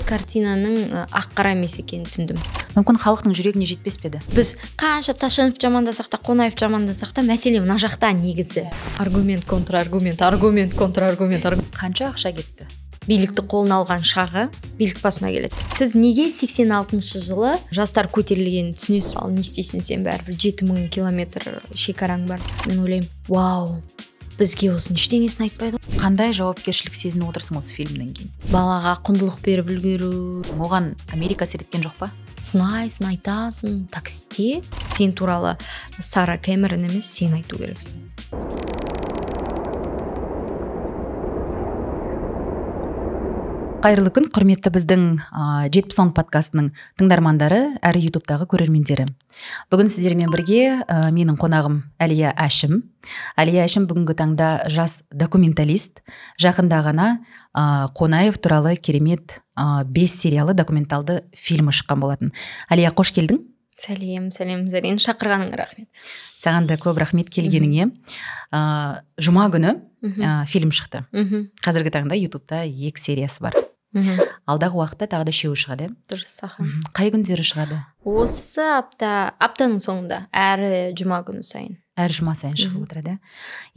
картинаның ақ қара емес екенін түсіндім. Мүмкін халықтың жүрегіне жетпес пе еді? Біз қанша ташенов жамандасақ та қонаев жамандасақ та мәселе мына жақта негізі. Аргумент контраргумент аргумент контраргумент қанша ақша кетті? Билікті қолына алған шағы билік басына келеді. Сіз неге 86 жылы жастар көтерілгенін түсінесіз? Ал не істейсің сен бәрібір? Жеті мың километр шекараң бар. Мен ойлаймын вау! Бізге осының ештеңесін айтпайды ғой. Қандай жауапкершілік сезініп отырсың осы фильмнен кейін? Балаға құндылық беріп үлгеру. Оған америка әсер еткен жоқ па? Сынайсың айтасың так істе сен туралы сара кэмерон емес сен айту керексің. Қайырлы күн құрметті біздің жетпіс он подкастының тыңдармандары әрі ютубтағы көрермендері. Бүгін сіздермен бірге ә, менің қонағым әлия әшім. Әлия әшім бүгінгі таңда жас документалист жақында ғана ә, қонаев туралы керемет ә, бес сериалы документалды фильмі шыққан болатын. Әлия қош келдің. Сәлем сәлем зарин шақырғаныңа рахмет. Саған да көп рахмет келгеніңе. Ә, жұма күні ә, фильм шықты. Мхм қазіргі таңда ютубта екі сериясы бар. Мхм. алдағы уақытта тағы да үшеуі шығады иә? Дұрыс аха. Қай күндері шығады? Осы апта аптаның соңында әр жұма күні сайын. Әр жұма сайын шығып отырады иә?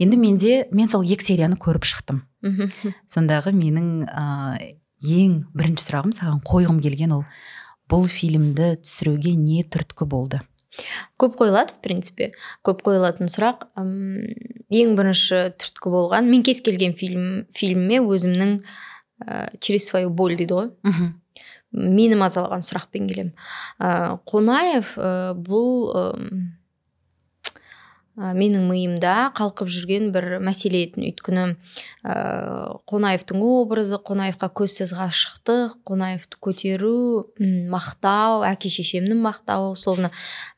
Енді менде мен сол екі серияны көріп шықтым. Мхм. Сондағы менің ә, ең бірінші сұрағым саған қойғым келген ол бұл фильмді түсіруге не түрткі болды? Көп қойылады в принципе. Көп қойылатын сұрақ ең бірінші түрткі болған мен кез келген фильм фильміме өзімнің ә, через свою боль дейді ғой. Мхм мені мазалаған сұрақпен келемін. Ә, қонаев ә, бұл ә, менің миымда қалқып жүрген бір мәселе еді өйткені ә, қонаевтың образы қонаевқа көзсіз ғашықтық қонаевты көтеру мақтау әке шешемнің мақтауы словно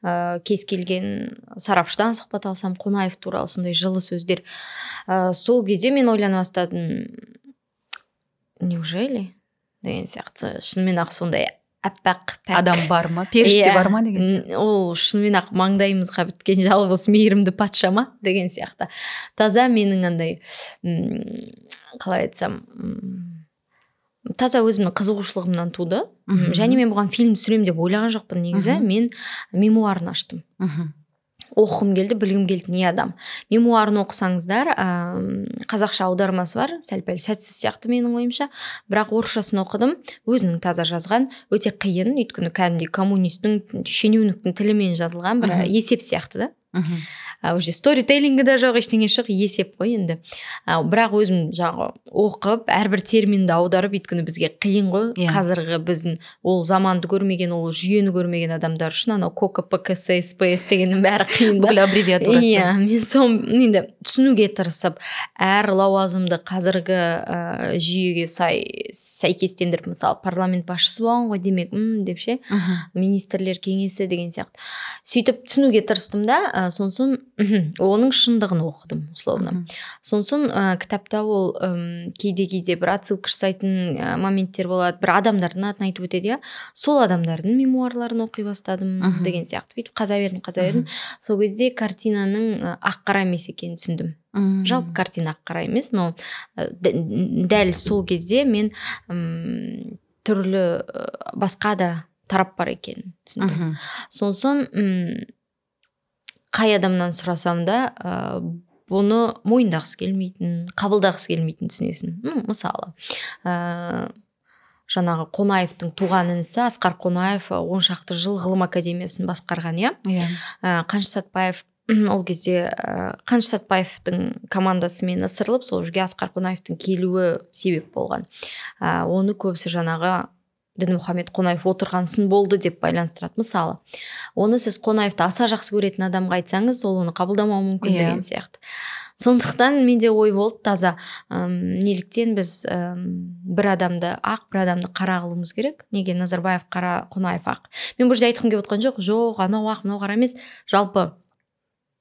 ә, кез келген сарапшыдан сұхбат алсам қонаев туралы сондай жылы сөздер. Ә, сол кезде мен ойлана бастадым неужели? Деген сияқты шынымен ақ сондай аппақ пәк. Адам бар ма? Періште Иә. бар ма деген сияқты? ол шынымен ақ маңдайымызға біткен жалғыз мейірімді патша ма? деген сияқты. Таза менің андай қалай айтсам таза өзімнің қызығушылығымнан туды. Және мен бұған фильм түсіремін деп ойлаған жоқпын негізі. Мен мемуарын аштым. Мхм. Оқығым келді білгім келді не адам. Мемуарын оқысаңыздар ә, қазақша аудармасы бар сәл пәл сәтсіз сияқты менің ойымша. Бірақ орысшасын оқыдым өзінің таза жазған өте қиын өйткені кәдімгідей коммунистің шенеуніктің тілімен жазылған бір есеп сияқты да. Мхм. Уже сторителлингі де жоқ ештеңе жоқ есеп қой енді. А, бірақ өзім жаңағы оқып әрбір терминді аударып өйткені бізге қиын ғой. Иә. қазіргі біздің ол заманды көрмеген ол жүйені көрмеген адамдар үшін анау кокпкс спс дегеннің бәрі қиын да. Бүкіл аббревиатурасы. Иә мен сол енді түсінуге тырысып әр лауазымды қазіргі ә, жүйеге сай сәйкестендіріп мысалы парламент басшысы болған ғой демек м деп ше? Министрлер кеңесі деген сияқты. Сөйтіп түсінуге тырыстым да ә, сонсын мхм, оның шындығын оқыдым условно. Мхм. сонсын ә, кітапта ол ым, кейде кейде бір отсылка жасайтын ә, моменттер болады. Бір адамдардың атын айтып өтеді иә. Сол адамдардың мемуарларын оқи бастадым деген сияқты. Бүйтіп қаза бердім қаза бердім. Сол кезде картинаның ақ қара емес екенін түсіндім. Жалпы картина ақ қара емес но ә, дәл сол кезде мен м, түрлі басқа да тарап бар екенін түсіндім. Сосын қай адамнан сұрасам да ә, бұны мойындағысы келмейтін қабылдағысы келмейтін түсінесің. М, мысалы ә, жаңағы қонаевтың туған інісі асқар қонаев он шақты жыл ғылым академиясын басқарған иә? Иә. Ә, қаныш сәтпаев ол кезде қаныш сәтпаевтың командасымен ысырылып сол жерге асқар қонаевтың келуі себеп болған. Ә, оны көбісі жаңағы дінмұхаммед қонаев отырған соң болды деп байланыстырады. Мысалы оны сіз қонаевты аса жақсы көретін адамға айтсаңыз ол оны қабылдамауы мүмкін Иә. деген сияқты. Сондықтан менде ой болды таза неліктен біз ым, бір адамды ақ бір адамды қара қылуымыз керек. Неге назарбаев қара қонаев ақ. Мен бұл жерде айтқым келіп отқан жоқ. Жоқ анау ақ мынау қара емес. Жалпы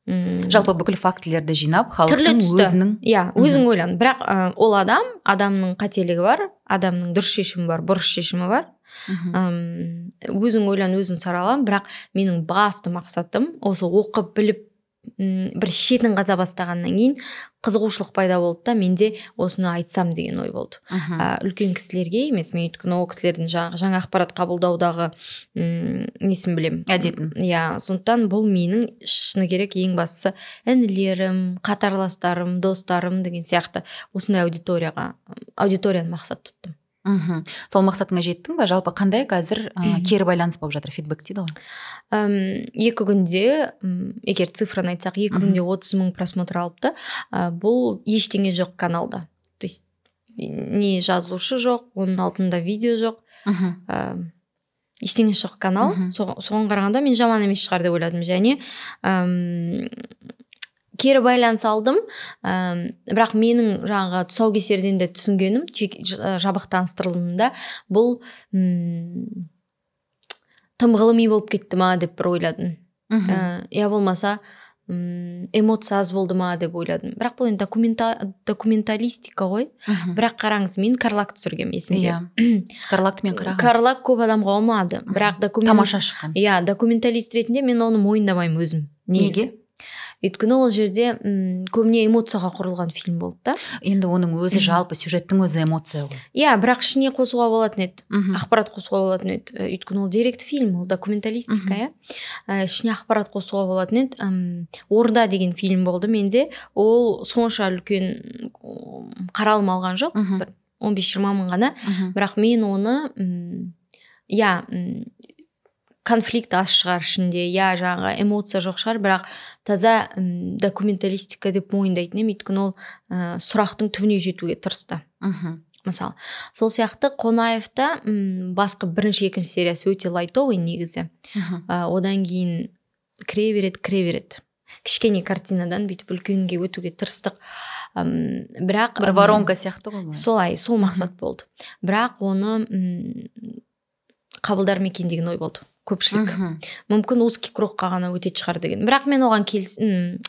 м, жалпы бүкіл фактілерді жинап түрлі халықтың өзінің иә өзің ойлан. Бірақ ә, ол адам адамның қателігі бар адамның дұрыс шешімі бар бұрыс шешімі бар. Мхм. Ам, өзің ойлан өзің сарала бірақ менің басты мақсатым осы оқып біліп бір шетін қаза бастағаннан кейін қызығушылық пайда болды да менде осыны айтсам деген ой болды. Ә, үлкен кісілерге емес мен өйткені ол кісілердің жаңағы жаңа ақпарат қабылдаудағы м, несін білемін әдетін. Иә сондықтан бұл менің шыны керек ең бастысы інілерім қатарластарым достарым деген сияқты осындай аудиторияға аудиторияны мақсат тұттым. Мхм сол мақсатыңа жеттің ба? Жалпы қандай қазір ә, кері байланыс болып жатыр фидбэк дейді ғой? Әм, екі күнде егер цифраны айтсақ екі күнде отыз мың просмотр алыпты. Ә, бұл ештеңе жоқ каналда. То есть не жазушы жоқ оның алдында видео жоқ. Мхм. ә, ештеңе жоқ канал. Соған қарағанда мен жаман емес шығар деп ойладым. Және әм, кері байланыс алдым. Әм, бірақ менің жаңағы тұсаукесерден де түсінгенім жабық таныстырылымында бұл м, тым ғылыми болып кетті ма деп бір ойладым. Мхм. Ә, я болмаса эмоция аз болды ма деп ойладым. Бірақ бұл енді документа, документалистика ғой. Мхм. бірақ қараңыз мен карлак түсіргенмін есімде. Иә. Карлакты мен қарағанмын карлак көп адамға ұнады. Бірақ документ тамаша шыққан. Иә документалист ретінде мен оны мойындамаймын өзім. Негізі. неге? Өйткені ол жерде м, көбіне эмоцияға құрылған фильм болды да. Енді оның өзі жалпы сюжеттің өзі эмоция ғой. Иә бірақ ішіне қосуға болатын еді. Ақпарат қосуға болатын еді. Ә, өйткені ол деректі фильм ол документалистика иә. Ә, ішіне ақпарат қосуға болатын еді. М, орда деген фильм болды менде. Ол сонша үлкен қаралым алған жоқ. Бір 15-20 мың ғана. Бірақ мен оны иә конфликт аз шығар ішінде. Иә жаңағы эмоция жоқ шығар бірақ таза м, документалистика деп мойындайтын едім өйткені ол ә, сұрақтың түбіне жетуге тырысты. Мхм. мысалы сол сияқты қонаевта м, басқа бірінші екінші сериясы өте лайтовый негізі. Ә, одан кейін кіре береді кіре береді кішкене картинадан бүйтіп үлкенге өтуге тырыстық. Ам, бірақ бір воронка сияқты ғой солай сол мақсат болды. Бірақ оны м, қабылдар ма екен деген ой болды. Көпшілік. Мхм. мүмкін узкий кругқа ғана өтетін шығар деген. Бірақ мен оған келіс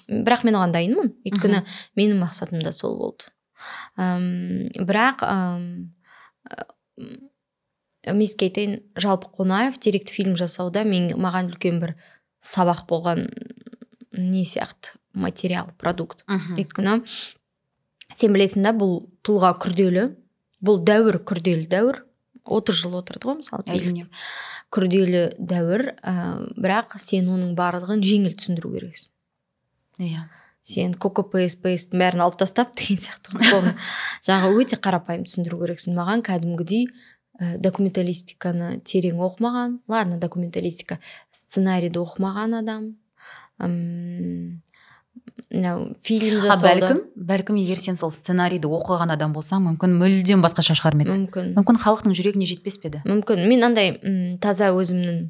бірақ мен оған дайынмын. Өйткені менің мақсатым да сол болды. Ам, бірақ мен сізге айтайын жалпы қонаев деректі фильм жасауда мен маған үлкен бір сабақ болған не сияқты материал продукт. Өйткені сен білесің да бұл тұлға күрделі бұл дәуір күрделі дәуір. Отыз жыл отырды ғой мысалы әрине күрделі дәуір ә, бірақ сен оның барлығын жеңіл түсіндіру керексің. Иә. Сен кокп спстің бәрін алып тастап деген сияқты соны. Жаңағы өте қарапайым түсіндіру керексің. Маған кәдімгідей ә, документалистиканы терең оқымаған ладно документалистика сценарийді оқымаған адам. Мынау фильм а жасауды бәлкім бәлкім егер сен сол сценарийді оқыған адам болсаң мүмкін мүлдем басқаша шығар ма еді? Мүмкін. Мүмкін халықтың жүрегіне жетпес пе еді? Мүмкін. Мен андай таза өзімнің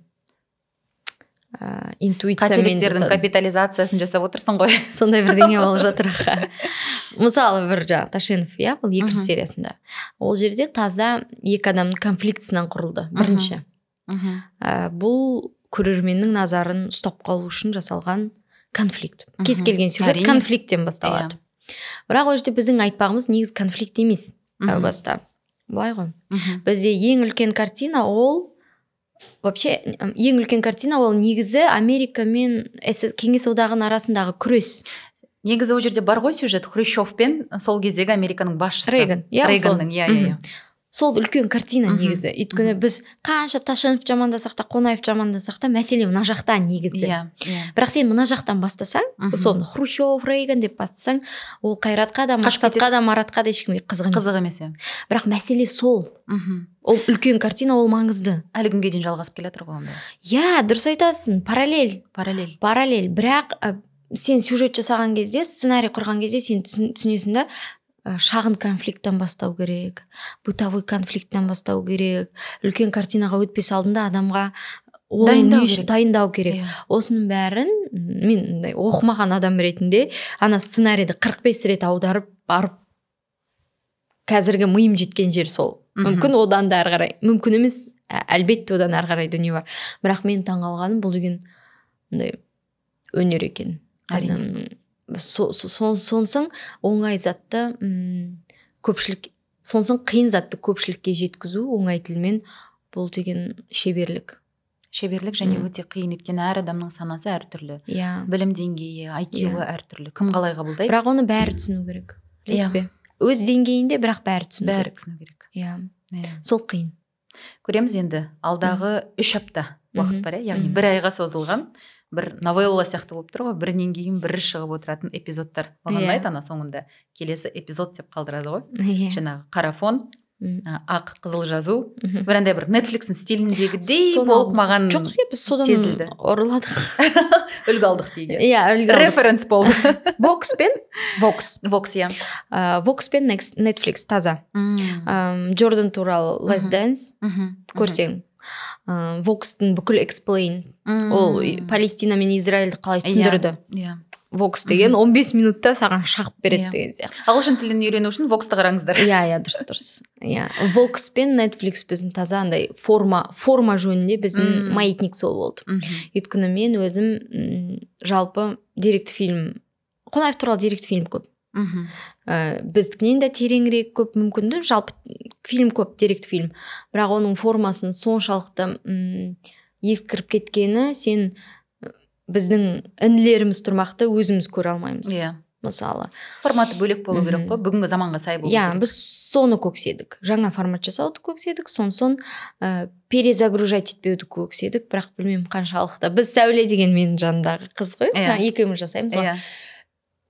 ә, интуициямен қателіктердің капитализациясын жасап отырсың ғой. Сондай бірдеңе болып жатыр аха. мысалы бір жаңағы ташенов иә бұл екінші Мгм. сериясында. Ол жерде таза екі адамның конфликтісінен құрылды бірінші. Мхм. ә, бұл көрерменнің назарын ұстап қалу үшін жасалған конфликт. Кез келген сюжет Әрине. конфликттен басталады. Бірақ ол жерде біздің айтпағымыз негізі конфликт емес әу баста. Былай ғой. Бізде ең үлкен картина ол вообще ең үлкен картина ол негізі америка мен кеңес одағының арасындағы күрес. Негізі ол жерде бар ғой сюжет. Хрущев пен сол кездегі американың басшысы. Рейган. Иә рейганның иә иә иә. Сол үлкен картина негізі. Өйткені біз қанша ташенов жамандасақ та қонаев жамандасақ та мәселе мына жақта негізі. Иә иә. Бірақ сен мына жақтан бастасаң Мхм. соны хрущев рейган деп бастасаң ол қайратқа да мақсатқа да маратқа да ешкімге қызық емес. Қызық емес иә. Бірақ мәселе сол. Мхм. ол үлкен картина ол маңызды. Әлі күнге дейін жалғасып келе жатыр ғой онда. Иә дұрыс айтасың. Параллель. Параллель. Параллель. Бірақ ә, сен сюжет жасаған кезде сценарий құрған кезде сен түсін- түсінесің да шағын конфликттен бастау керек бытовой конфликттен бастау керек үлкен картинаға өтпес алдында адамға Дайындау керек. дайындау керек Иә. осының бәрін мен мындай оқымаған адам ретінде ана сценарийді 45 рет аударып барып қазіргі миым жеткен жер сол мүмкін одан да ары қарай мүмкін емес әлбетте одан ары қарай дүние бар бірақ мен таңғалғаным бұл деген мындай өнер екен Әрине. Со- со- сонсың оңай затты м, көпшілік сонсың қиын затты көпшілікке жеткізу оңай тілмен бұл деген шеберлік. Шеберлік және өте қиын. Өйткені әр адамның санасы әртүрлі иә. Білім деңгейі айкюі әртүрлі кім қалай қабылдайды бірақ оны бәрі түсіну керек. Білесіз Иә. бе? Өз деңгейінде бірақ бәрі түсіну бәрі түсіну керек. Иә. Иә. сол қиын. Көреміз енді. Алдағы үш апта уақыт бар иә? Яғни бір айға созылған. Бір новелла сияқты болып тұр ғой бірінен кейін бірі шығып отыратын эпизодтар. Маған Иә. ұнайды ана соңында. Келесі эпизод деп қалдырады ғой. Иә. Жаңағы қара фон ақ қызыл жазу. Бір андай бір нетфликстің стиліндегідей болып маған жоқ иә біз содан сезілді. ұрладық. Үлгі алдық дейік иә үлгі референс болды. Вокс пен вокс вокс иә. Вокс пен нетфликс таза. Джордан туралы лес дэнс көрсең. Ә, вокстың бүкіл эксплейн ол палестина мен израильді қалай түсіндірді. иә. Вокс деген 15 минутта саған шағып береді Иә. деген сияқты. Ағылшын тілін үйрену үшін воксты қараңыздар. Иә иә дұрыс дұрыс. Иә. Вокс пен нетфликс біздің таза андай форма форма жөнінде біздің маятник сол болды. Өйткені мен өзім жалпы деректі фильм қонаев туралы деректі фильм көп. Мгм. ә, біздікінен де тереңірек көп мүмкінді жалпы фильм көп деректі фильм. Бірақ оның формасын соншалықты м, ескіріп кеткені сен э, біздің інілеріміз тұрмақты өзіміз көре алмаймыз иә. мысалы. Форматы бөлек болу керек қой бүгінгі заманға сай болу иә керек. біз соны көкседік. Жаңа формат жасауды көкседік сонсын ә, перезагружать етпеуді көкседік. Бірақ білмеймін қаншалықты. Біз сәуле деген менің жанымдағы қыз ғой. Иә. жаңа екеуміз жасаймыз. Ғой иә.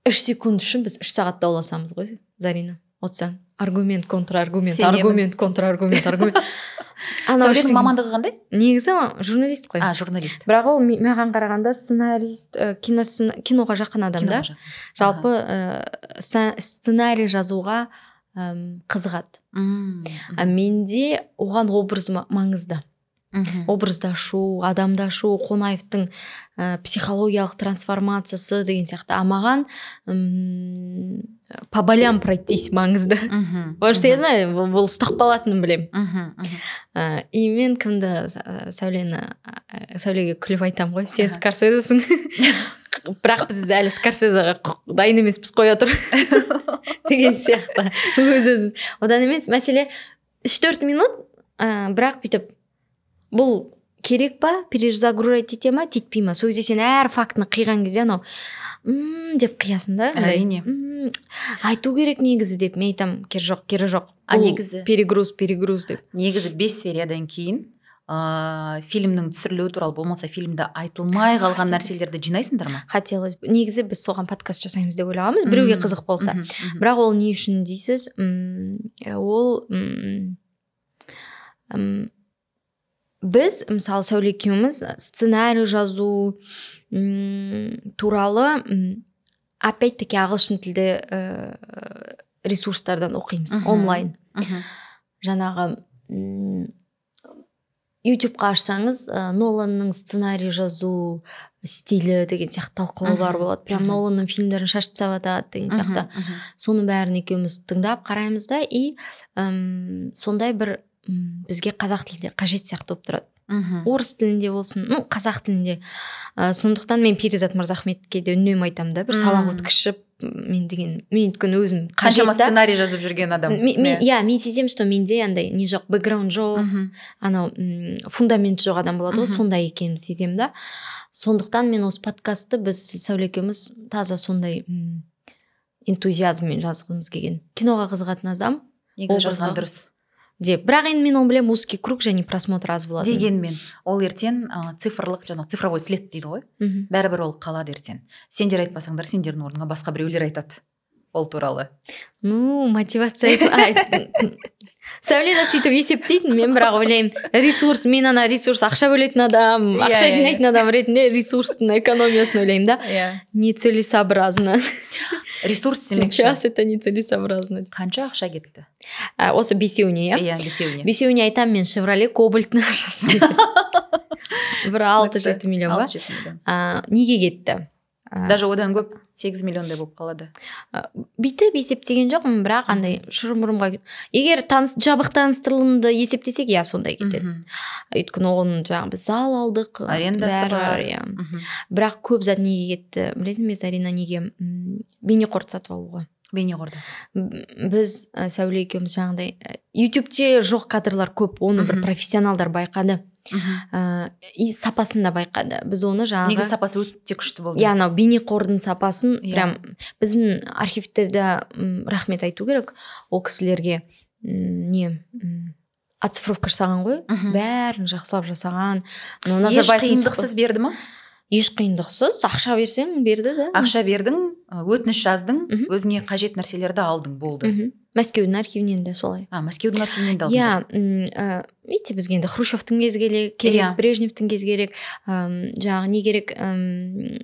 Үш секунд үшін біз үш сағат дауласамыз ғой зарина. Отырсаң аргумент контраргумент Сенемін. аргумент контраргумент аргумент. Анау сәулесінің үшін- мамандығы қандай? Негізі журналист қой. А журналист. Бірақ ол маған қарағанда сценарист ә, киноға жақын адам да. Жалпы ә, сценарий жазуға әм, қызығады. Мм. а менде оған образ ма- маңызды. Мгм. образды ашу адамды ашу қонаевтың ә, психологиялық трансформациясы деген сияқты. А маған м, по болям пройтись маңызды. Потому что я знаю бұл- ұстап қалатынын білемін. Ә, и мен кімді ә, сәулені ә, сәулеге күліп айтамын ғой. Сен скорсезесің. Бірақ біз әлі скорсезеға дайын емеспіз қоя тұр деген сияқты. Өз өзіміз одан емес мәселе үш төрт минут ә, бірақ бүйтіп бұл керек па? Перезагружать ете ма? Тетпей ма? Сол кезде сен әр фактіні қиған кезде анау деп қиясың да Әрине. «М, айту керек негізі деп. Мен айтамын кері жоқ кері жоқ А негізі? перегруз перегруз деп. Негізі бес сериядан кейін ыыы фильмнің түсірілуі туралы болмаса фильмде айтылмай қалған нәрселерді жинайсыңдар ма? Хотелось бы. Негізі біз соған подкаст жасаймыз деп ойлағанбыз. Біреуге қызық болса. бірақ ол не үшін дейсіз? Ол біз мысалы сәуле екеуміз сценарий жазу туралы опять таки ағылшын тілді ә, ресурстардан оқимыз онлайн. Мгм. жаңағы ютубқа ашсаңыз ә, ноланның сценарий жазу стилі деген сияқты талқылаулар болады. Прям ноланның фильмдерін шашып тастап жатады деген сияқты. соның бәрін екеуміз тыңдап қараймыз да и ым, сондай бір бізге қазақ тілінде қажет сияқты болып тұрады. Мгм. орыс тілінде болсын ну қазақ тілінде. Ә, сондықтан мен перизат мырзахметке де үнемі айтамын да бір сабақ өткізіп мен деген мен өйткені өзім қаншама сценарий жазып жүрген адам. Иә. мен сеземін что менде андай не жоқ бэкграунд жоқ анау фундамент жоқ адам болады ғой сондай екенін сеземін да. Сондықтан мен осы подкастты біз сәуле екеуміз таза сондай энтузиазммен жазғымыз келген. Киноға қызығатын адам негізі жазған дұрыс. Деп. Бірақ енді мен оны білемін узкий круг және просмотр аз болады дегенмен ол ертең ә, цифрлық жаңағы цифровой след дейді ғой. Мхм. бәрібір ол қалады ертең. Сендер айтпасаңдар сендердің орныңа басқа біреулер айтады ол туралы. Ну мотивация айту- сәуле да сөйтіп есептейтін мен бірақ ойлаймын ресурс мен ана ресурс ақша бөлетін адам Иә, ақша иә, жинайтын адам ретінде ресурстың экономиясын ойлаймын да. Иә. Нецелесообразно ресурс демекші. Сейчас это нецелесообразно қанша ақша кетті? Осы бесеуіне иә? Иә бесеуіне бесеуіне айтамын мен шевроле кобальттың ақшасы бір алты жеті миллион ба? Неге кетті? Даже одан көп сегіз миллиондай болып қалады. Бүйтіп есептеген жоқпын бірақ андай шұрым егер таныс жабық таныстырылымды есептесек иә сондай кетеді. Өйткені оның жаңағы біз зал алдық Арендасы бар. иә. Бірақ көп зат неге кетті білесің бе зарина неге м, бейнеқорды сатып алуға? Бейнеқорда М, біз ә, сәуле екеуміз жаңағыдай ә, ютубте жоқ кадрлар көп оны бір профессионалдар байқады. Ә, и сапасын да байқады біз оны жаңағы негізі сапасы өте күшті болды. Иә анау бейнеқордың сапасын Иә. прям біздің архивтерде рахмет айту керек. Ол кісілерге не оцифровка жасаған ғой. Бәрін жақсылап жасаған. Еш қиындықсыз берді ма? Еш қиындықсыз. Ақша берсең берді да. Ақша бердің өтініш жаздың өзіңе қажет нәрселерді алдың болды. Мхм мәскеудің архивінен де солай. А мәскеудің архивінен де алдың. Иә видите бізге енді хрущевтің кезі келе- керек Иә. брежневтің кезі керек м, жаңағы не керек м,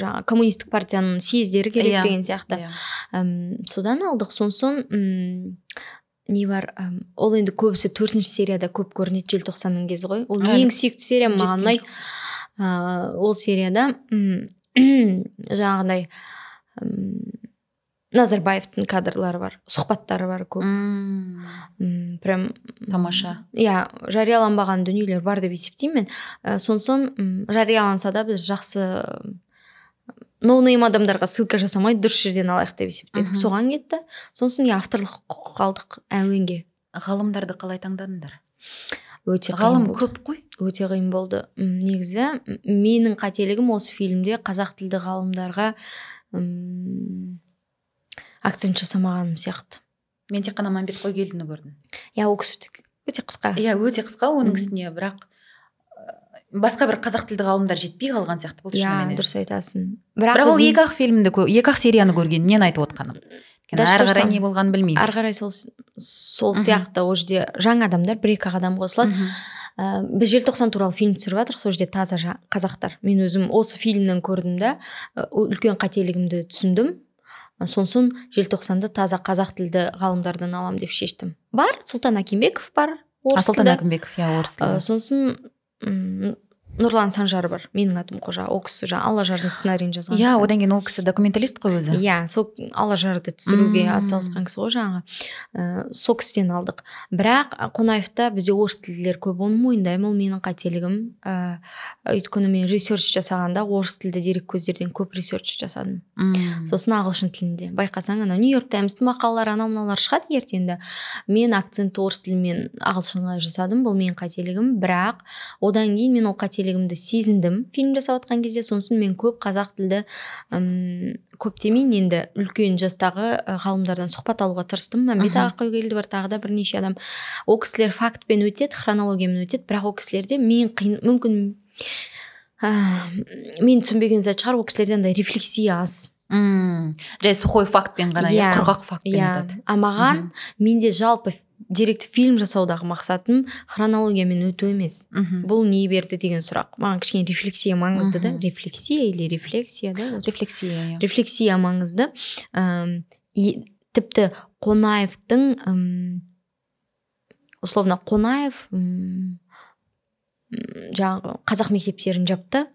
жаңағы коммунистік партияның съездері керек Иә. деген сияқты. Иә. М, содан алдық. М, не бар ол енді көбісі төртінші серияда көп көрінеді желтоқсанның кезі ғой. Ол ең сүйікті сериям маған ұнайды. ол серияда жаңағыдай назарбаевтың кадрлары бар сұхбаттары бар көп. М, М, прям тамаша. иә жарияланбаған дүниелер бар деп есептеймін мен. Ә, сонсоң м, жарияланса да біз жақсы ноунейм адамдарға ссылка жасамай дұрыс жерден алайық деп есептедік. Соған кетті. Сосын иә авторлық құқық алдық әуенге. Ғалымдарды қалай таңдадыңдар? Өте ғалым көп қой. Өте қиын болды. Негізі менің қателігім осы фильмде қазақ тілді ғалымдарға м, акцент жасамағаным сияқты. Мен тек қана мәмбет қойгелдіні көрдім. Иә ол кісі өте- қысқа. Иә өте қысқа оның үстіне бірақ басқа бір қазақ тілді ғалымдар жетпей қалған сияқты болды иә дұрыс айтасың. Бірақ ол біздің- екі ақ фильмді екі ақ серияны көргеннен айтып отқаным? Әрі қарай не болғанын білмеймін. Ары қарай сол сол сияқты ол жерде жаңа адамдар бір екі ақ адам қосылады. Ә, біз желтоқсан туралы фильм түсіріп жатырмық сол жерде таза жа- қазақтар. Мен өзім осы фильмнен көрдім да ә, үлкен қателігімді түсіндім. Ә, сосын желтоқсанды таза қазақ тілді ғалымдардан алам деп шештім. Бар сұлтан акимбеков бар сұлтан тілді. әкімбеков иә орыс тілді. Сосын нұрлан санжар бар менің атым қожа ол кісі жаңағы алла жардың сценарийін жазған иә кісі. одан кейін ол кісі документалист қой өзі. Иә сол алла жарды түсіруге Мм. атсалысқан кісі ғой жаңағы. Ә, сол кісіден алдық. Бірақ қонаевта бізде орыс тілділер көп оны мойындаймын ол менің қателігім. Ә, өйткені мен ресерч жасағанда орыс тілді дерек көздерден көп ресерч жасадым. М. сосын ағылшын тілінде. Байқасаң анау нью йорк таймстың мақалалары анау мынаулар шығады ертеңді мен акцентті орыс тілі мен ағылшынға жасадым бұл менің қателігім. Бірақ одан кейін мен ол қателігімді сезіндім. Фильм жасап жатқан кезде сосын мен көп қазақ тілді ым, көп демейін енді үлкен жастағы ғалымдардан сұхбат алуға тырыстым. Мәмбет ағақойгелді бар тағы да бірнеше адам. Ол кісілер фактпен өтеді хронологиямен өтеді бірақ ол кісілерде мен қиын мүмкін ә, мен түсінбеген зат шығар ол кісілерде андай рефлексия аз. М. жай сухой фактпен ғана иә Иә. құрғақ фактпен иә. айтады. А маған менде жалпы деректі фильм жасаудағы мақсатым хронологиямен өту емес. Мгм. бұл не берді деген сұрақ. Маған кішкене рефлексия маңызды да. Рефлексия или рефлексия да рефлексия иә. Рефлексия маңызды. И тіпті қонаевтың условно қонаев жаңағы қазақ мектептерін жапты.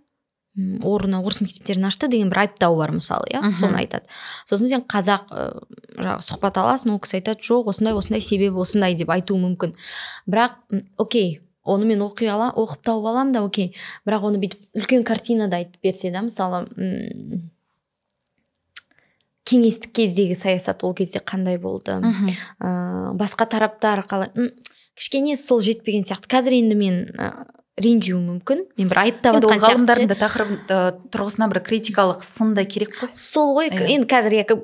Орнына орыс мектептерін ашты деген бір айыптау бар мысалы иә соны айтады. Сосын сен қазақ жаңағы сұхбат аласың ол кісі айтады жоқ осындай осындай себебі осындай деп айтуы мүмкін. Бірақ окей оны мен оқи ала оқып тауып аламын да окей. Бірақ оны бүйтіп үлкен картинада айтып берсе да мысалы кеңестік кездегі саясат ол кезде қандай болды? Ә, басқа тараптар қалай? Кішкене сол жетпеген сияқты. Қазір енді мен ренжуім мүмкін. Мен бір айыптап жатқан ғалымдардың да тақырып тұрғысынан бір критикалық сын да керек қой. Сол ғой Иә. енді қазір екі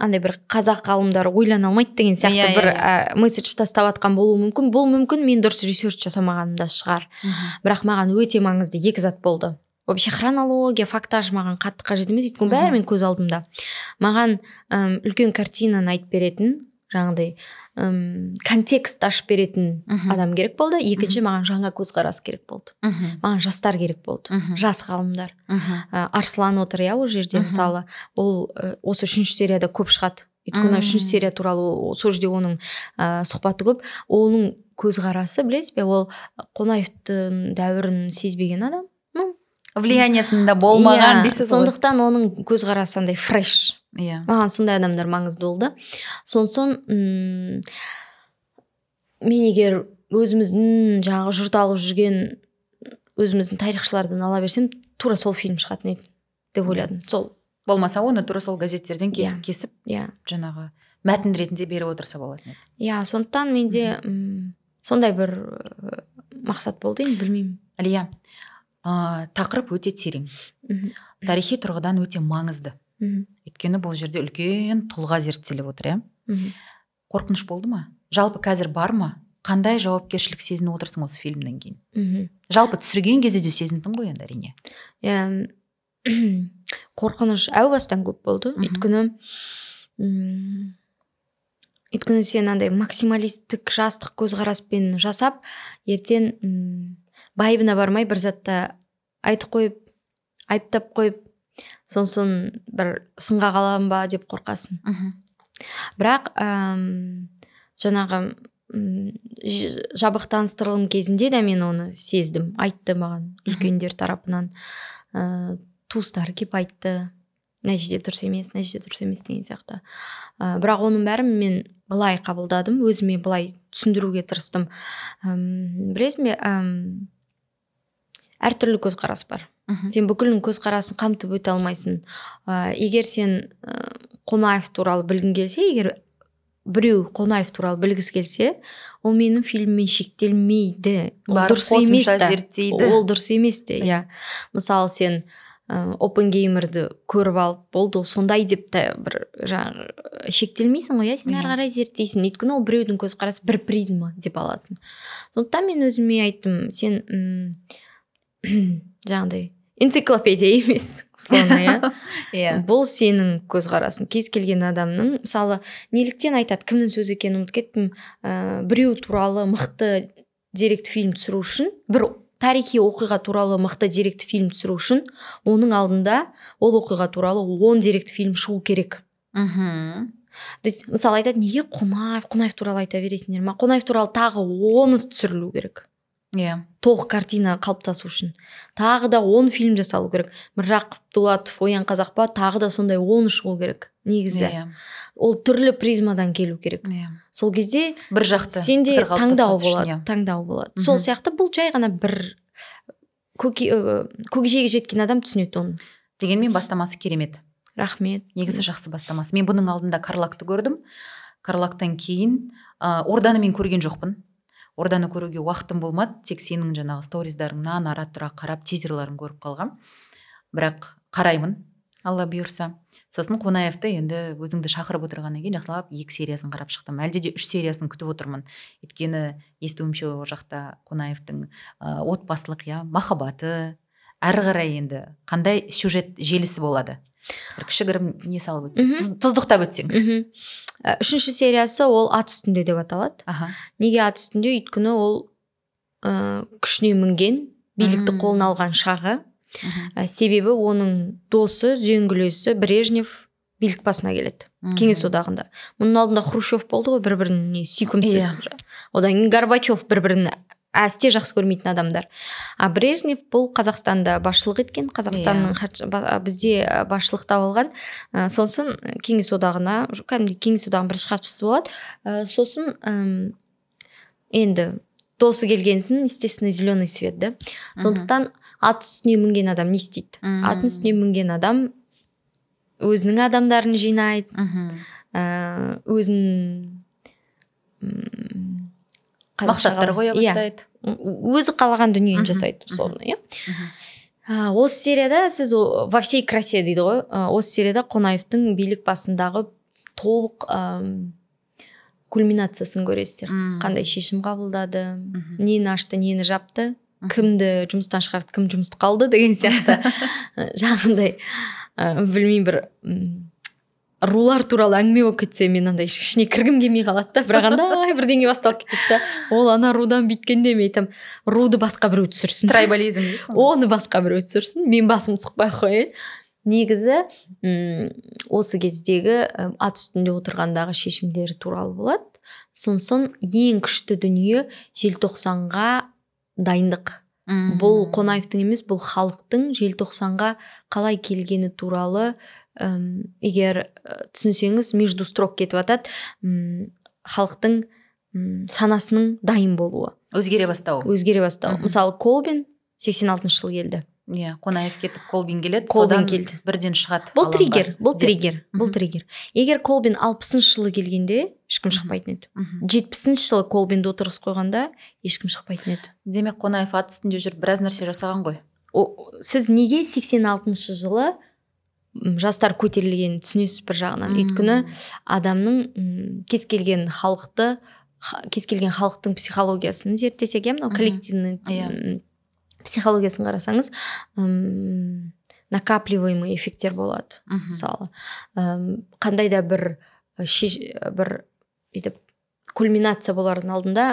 андай бір қазақ ғалымдары ойлана алмайды деген сияқты Иә, иә, бір иә. ә, месседж тастап жатқан болуы мүмкін. Бұл мүмкін мен дұрыс ресерч жасамағаным да шығар. Бірақ маған өте маңызды екі зат болды. Вообще хронология фактаж маған қатты қажет емес. Өйткені бәрі менің көз алдымда. Маған үлкен картинаны айтып беретін жаңағыдай ым, контекст ашып беретін Мгм. адам керек болды. Екінші маған жаңа көзқарас керек болды. Мхм. маған жастар керек болды. Жас ғалымдар. Ә, арслан отыр иә ол жерде. Мысалы ол ә, осы үшінші серияда көп шығады. Өйткені үшінші серия туралы ол- сол жерде оның ә, сұхбаты көп. Оның көзқарасы білесіз бе ол қонаевтың дәуірін сезбеген адам. Влияниясында болмаған Иә, дейсіз ғой. сондықтан оның көзқарасы андай фреш. Иә. Маған сондай адамдар маңызды болды. Сосын м, мен егер өзіміздің жаңағы жұрт алып жүрген өзіміздің тарихшылардан ала берсем тура сол фильм шығатын еді деп ойладым. Сол. Болмаса оны тура сол газеттерден кесіп Иә. кесіп иә. жаңағы мәтін ретінде беріп отырса болатын еді. Иә сондықтан менде м, сондай бір мақсат болды енді білмеймін. Әлия ә, тақырып өте терең. Тарихи тұрғыдан өте маңызды. Мхм өйткені бұл жерде үлкен тұлға зерттеліп отыр иә? Қорқыныш болды ма? Жалпы қазір бар ма? Қандай жауапкершілік сезініп отырсың осы фильмнен кейін? Мхм жалпы түсірген кезде де сезіндің ғой енді әрине. Иә қорқыныш әу бастан көп болды. Өйткені өйткені сен андай максималистік жастық көзқараспен жасап ертең байыбына бармай бір затта айтып қойып айыптап қойып сосын бір сынға қаламын ба деп қорқасың. Бірақ әм, жаңағы жабық таныстырылым кезінде де мен оны сездім айтты маған үлкендер тарапынан. Ә, туыстары келіп айтты. Мына жерде дұрыс емес мына жерде дұрыс емес деген сияқты. Ә, бірақ оның бәрін мен былай қабылдадым өзіме былай түсіндіруге тырыстым. Білесің бе әртүрлі көзқарас бар. Мхм сен бүкілін көзқарасын қамтып өте алмайсың. Ә, егер сен ә, қонаев туралы білгің келсе егер біреу қонаев туралы білгісі келсе ол менің фильміммен шектелмейді. Ол дұрыс емес ол дұрыс емес те иә. Мысалы сен ә, опенгеймерді көріп алып болды ол сондай деп та бір жаңағы шектелмейсің ғой иә? Сен ары қарай зерттейсің. Өйткені ол біреудің көзқарасы бір призма деп аласың. Сондықтан мен өзіме айттым сен м, жаңағыдай энциклопедия емес условно иә? Иә. Бұл сенің көзқарасың. Кез келген адамның мысалы неліктен айтады кімнің сөзі екенін ұмытып кеттім. Ә, біреу туралы мықты деректі фильм түсіру үшін бір тарихи оқиға туралы мықты деректі фильм түсіру үшін оның алдында ол оқиға туралы он деректі фильм шығу керек. Мхм. То есть мысалы айтады неге қонаев қонаев туралы айта бересіңдер ма? Қонаев туралы тағы оны түсірілу керек. Иә. толық картина қалыптасу үшін. Тағы да он фильм жасалу керек. Міржақып дулатов оян қазақ па тағы да сондай он шығу керек негізі. Иә. Ол түрлі призмадан келу керек. Иә. Сол кезде бір жақты сенде пікір таңдау болады иә. таңдау болады. Сол сияқты бұл жай ғана бір көкжиеге жеткен адам түсінеді оны. Дегенмен бастамасы керемет. Рахмет. Негізі жақсы бастамасы. Мен бұның алдында карлакты көрдім. Карлактан кейін ә, орданы мен көрген жоқпын. Орданы көруге уақытым болмады. Тек сенің жаңағы сториздарыңнан ара тұра қарап тизерларын көріп қалғам. Бірақ қараймын алла бұйырса. Сосын қонаевты енді өзіңді шақырып отырғаннан кейін жақсылап екі сериясын қарап шықтым. Әлде де үш сериясын күтіп отырмын. Өйткені естуімше ол жақта қонаевтың ә, отбасылық иә махаббаты әрі қарай енді қандай сюжет желісі болады. Бір кішігірім не салып өтсең тұз- тұздықтап өтсең мхм Ә, үшінші сериясы ол ат үстінде деп аталады. Аха. Неге ат үстінде өйткені ол ә, күшіне мінген билікті қолына алған шағы. Ә, себебі оның досы үзеңгілесі брежнев билік басына келеді. Кеңес одағында. Мұның алдында хрущев болды ғой бір біріне сүйкімсіз. Одан кейін горбачев бір бірін әсте жақсы көрмейтін адамдар. А брежнев бұл қазақстанда басшылық еткен. Қазақстанның Иә. бізде басшылықта болған ә, сосын кеңес одағына кәдімгідей кеңес одағының бірінші хатшысы болады. Ә, сосын ым, енді досы келгенсін естественно зеленый свет да? Сондықтан ат үстіне мінген адам не істейді. Аттың үстіне мінген адам өзінің адамдарын жинайды. Мхм. ә, өзін мақсаттар қоя Иә, бастайды өзі қалаған дүниені жасайды условно иә. Осы серияда сіз во всей красе дейді ғой. Осы серияда қонаевтың билік басындағы толық кульминациясын көресіздер. Қандай шешім қабылдады нені ашты нені жапты кімді жұмыстан шығарды кім жұмысты қалды деген сияқты. Жаңағындай білмеймін бір рулар туралы әңгіме болып кетсе мен андай ішіне кіргім келмей қалады да. Бірақ андай бірдеңе басталып кетеді да. Ол ана рудан бүйткенде мен айтамын руды басқа біреу түсірсін. Трайбализм дейсің оны басқа біреу түсірсін. Мен басым сұқпай ақ қояйын. Негізі м, осы кездегі ат үстінде отырғандағы шешімдері туралы болады. Сосын ең күшті дүние желтоқсанға дайындық. Мм. бұл қонаевтың емес бұл халықтың желтоқсанға қалай келгені туралы ым, егер ы, түсінсеңіз между строк кетіп жатады халықтың санасының дайын болуы. Өзгере бастауы. Өзгере бастауы. Мысалы колбин 86 алтыншы жылы келді. Иә қонаев кетіп колбин келеді Колбин содан келді. бірден шығады бұл триггер бұл триггер бұл триггер. Егер колбин алпысыншы жылы келгенде ешкім шықпайтын еді. Жетпісінші жылы колбинді отырғызып қойғанда ешкім шықпайтын еді. Демек қонаев ат үстінде жүріп біраз нәрсе жасаған ғой. О, сіз неге 86 жылы м, жастар көтерілгенін түсінесіз бір жағынан. Өйткені адамның кез келген халықты ха- кез келген халықтың психологиясын зерттесек иә мынау коллективный Иә. психологиясын қарасаңыз накапливаемый эффекттер болады мысалы. Қандай да бір шеш- бір бүйтіп кульминация болардың алдында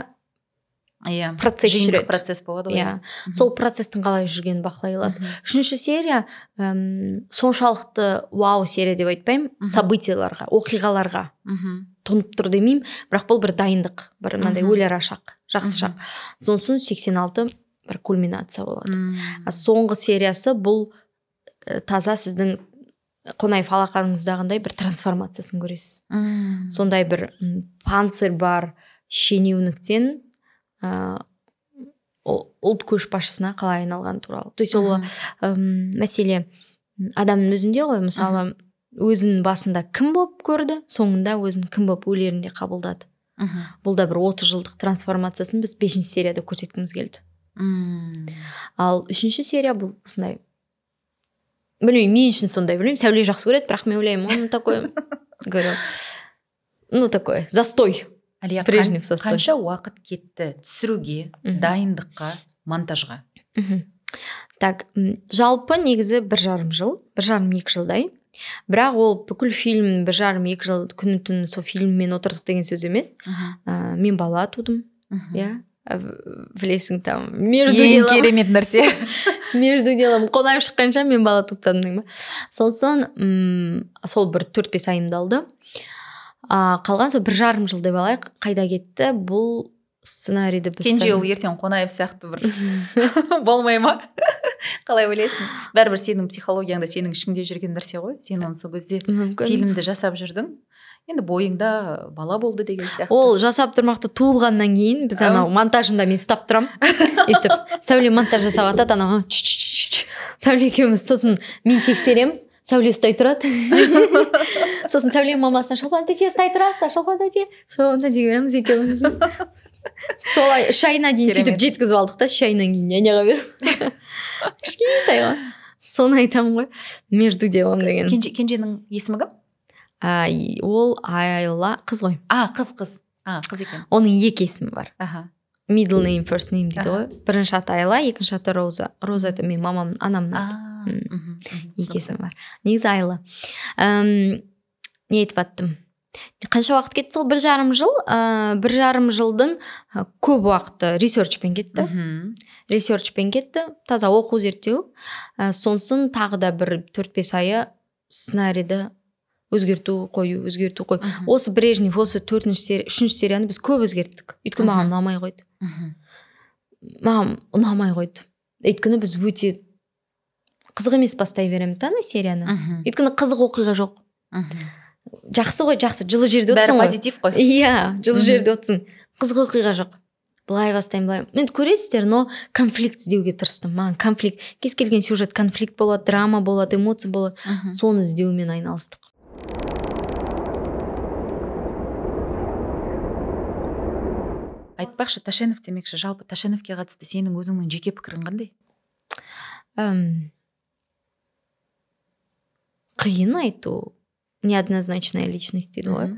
иә. Процесс жиынтық процесс болады ғой. Иә. Сол процесстің қалай жүргенін бақылай аласыз үшінші серия әм, соншалықты вау серия деп айтпаймын. Событияларға оқиғаларға мхм тұнып тұр демеймін. Бірақ бұл бір дайындық бір мынандай өлер шақ жақсы шақ. Сосын 86 бір кульминация болады. А соңғы сериясы бұл ә, таза сіздің қонаев алақаныңыздағындай бір трансформациясын көресіз. Сондай бір панцирь бар шенеуніктен ә, ұлт көшбасшысына қалай айналғаны туралы. То есть ол мәселе адамның өзінде ғой. Мысалы өзін басында кім болып көрді соңында өзін кім болып өлерін де қабылдады. Мгм. бұл да бір 30 жылдық трансформациясын біз бесінші серияда көрсеткіміз келді. М. ал үшінші серия бұл осындай білмеймін мен үшін сондай білмеймін сәуле жақсы көреді бірақ мен ойлаймын он такой говорю ну такой застой. Әлия қан- қанша уақыт кетті түсіруге дайындыққа монтажға? Мхм так жалпы негізі бір жарым жыл бір жарым екі жылдай. Бірақ ол бүкіл фильм бір жарым екі жыл күні түн сол фильммен отырдық деген сөз емес. Ә, мен бала тудым иә. Білесің там между ең делом керемет нәрсе. Между делом қонаев шыққанша мен бала туып тастадым ба сосын сол бір төрт бес айымды алды а қалған сол бір жарым жыл деп алайық қайда кетті бұл сценарийді біз кенже ұл ертең қонаев сияқты бір болмай ма? Қалай ойлайсың? Бәрібір сенің психологияңда сенің ішіңде жүрген нәрсе ғой. Сен оны сол кезде фильмді жасап жүрдің. Енді бойыңда бала болды деген сияқты. Ол жасап тұрмақты туылғаннан кейін біз анау монтажында мен ұстап тұрамын өйстіп сәуле монтаж жасап жатады анау сәуле екеуміз сосын мен тексеремін. Сәуле ұстай тұрады сосын сәуле мамасына шолпан тете ұстай тұрасың шолпан тете шолпан тетеге береміз екеуміз солай үш айына дейін сөйтіп жеткізіп алдық та үш айынан кейін няняға беріп. Кішкентай ғой соны айтамын ғой между делом деген. кенже кенженің есімі кім? Ол айла қыз ғой. А қыз қыз. А қыз екен. Оның екі есімі бар. Аха. Middle name first name дейді ғой. Бірінші аты айла екінші аты роза. Роза это менің мамамның анамның аты екі есімі бар. Негізі айла. Әм, не айтып жаттым қанша уақыт кетті сол? Бір жарым жыл. Ә, бір жарым жылдың ә, көп уақыты ресерчпен кетті. Мхм ресерчпен кетті. Таза оқу зерттеу. Ә, сосын тағы да бір төрт бес айы сценарийді өзгерту қою өзгерту қою осы брежнев осы төртінші серия үшінші серияны біз көп өзгерттік. Өйткені маған ұнамай қойды. Маған ұнамай қойды. Өйткені біз өте қызық емес бастай береміз да ана серияны. Өйткені қызық оқиға жоқ. Жақсы ғой жақсы. Жылы жерде отырсың ғой. позитив қой. Иә жылы жерде отырсың. Қызық оқиға жоқ. Былай бастаймын былай. Енді көресіздер но конфликт іздеуге тырыстым. Маған конфликт кез келген сюжет конфликт болады драма болады эмоция болады. Соны іздеумен айналыстық. Айтпақшы тәшенов демекші жалпы тәшеновке қатысты сенің өзіңнің жеке пікірің қандай? Әм, қиын айту неоднозначная личность дейді ғой.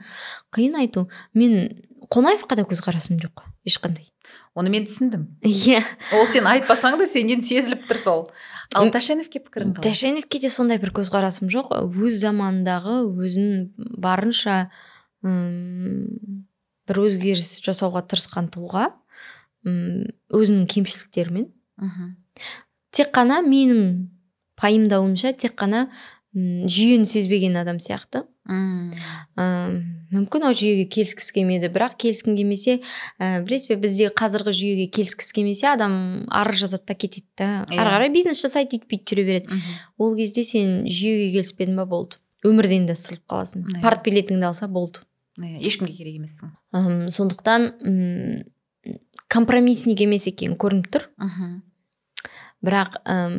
Қиын айту. Мен қонаевқа да көзқарасым жоқ ешқандай. Оны мен түсіндім. Иә. Ол сен айтпасаң да сенен сезіліп тұр сол. Ал тәшеновке пікірің қалай? Тәшеневке де сондай бір көзқарасым жоқ. Өз заманындағы өзін барынша м, бір өзгеріс жасауға тырысқан тұлға м, өзінің кемшіліктерімен. Мхм. Тек қана менің пайымдауымша тек қана жүйені сезбеген адам сияқты. М. М, мүмкін ол жүйеге келіскісі келмеді бірақ келіскің келмесе ә, білесіз бе бізде қазіргі жүйеге келіскісі келмесе адам арыз жазады да кетеді да. Иә. ары қарай бизнес жасайды өйтіп бүйтіп жүре береді. Ол кезде сен жүйеге келіспедің ба болды. Өмірден де сырылып қаласың. Иә. партбилетіңді алса болды. Ешкімге керек емессің. Ым, сондықтан м, компромиссник емес екені көрініп тұр. Мхм бірақ ым,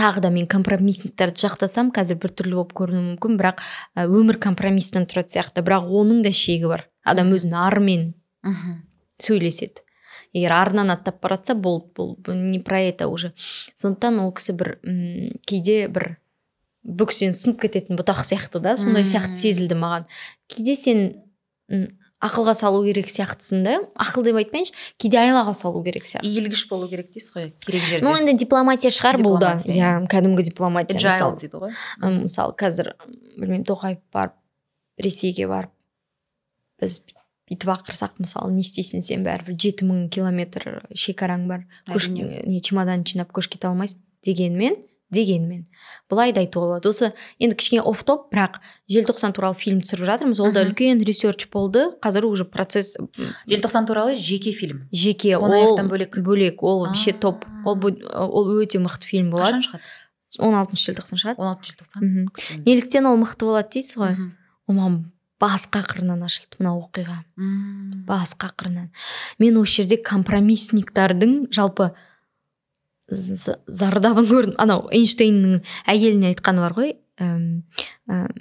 тағы да мен компромиссниктарды жақтасам қазір біртүрлі болып көрінуі мүмкін бірақ өмір компромисстен тұрады сияқты. Бірақ оның да шегі бар. Адам өзінің арымен сөйлеседі. Егер арынан аттап бара жатса болды бұл не про это уже. Сондықтан ол кісі бір м, кейде бір бөксең сынып кететін бұтақ сияқты да сондай сияқты сезілді маған. Кейде сен ақылға салу керек сияқтысың да? Ақыл деп айтпайыншы кейде айлаға салу керек сияқты иілгіш болу керек дейсіз ғой керек жерде. Ну енді дипломатия шығар бұл да. Дипломатия, иә кәдімгі дипломатия мысалы. дейді ғой. Мысалы қазір білмеймін тоқаев барып ресейге барып біз бүй- бүйтіп ақырсақ мысалы не істейсің сен бәрібір жеті мың километр шекараң бар не чемодан жинап көшіп кете алмайсың дегенмен дегенмен. Былай да айтуға болады осы енді кішкене оф топ бірақ желтоқсан туралы фильм түсіріп жатырмыз. Ол да үлкен ресерч болды. Қазір уже процесс желтоқсан туралы жеке фильм. Жеке. Ол бөлек. бөлек. Ол вообще топ. Ол ол өте мықты фильм болады. Қашан шығады? Он алтыншы желтоқсан шығады. Он алтыншы желтоқсан неліктен ол мықты болады дейсіз ғой? Ол маған басқа қырынан ашылды мына оқиға. Басқа қырынан мен осы жерде компромиссниктардың жалпы зардабын көрдім анау эйнштейннің әйеліне айтқаны бар ғой әм, әм,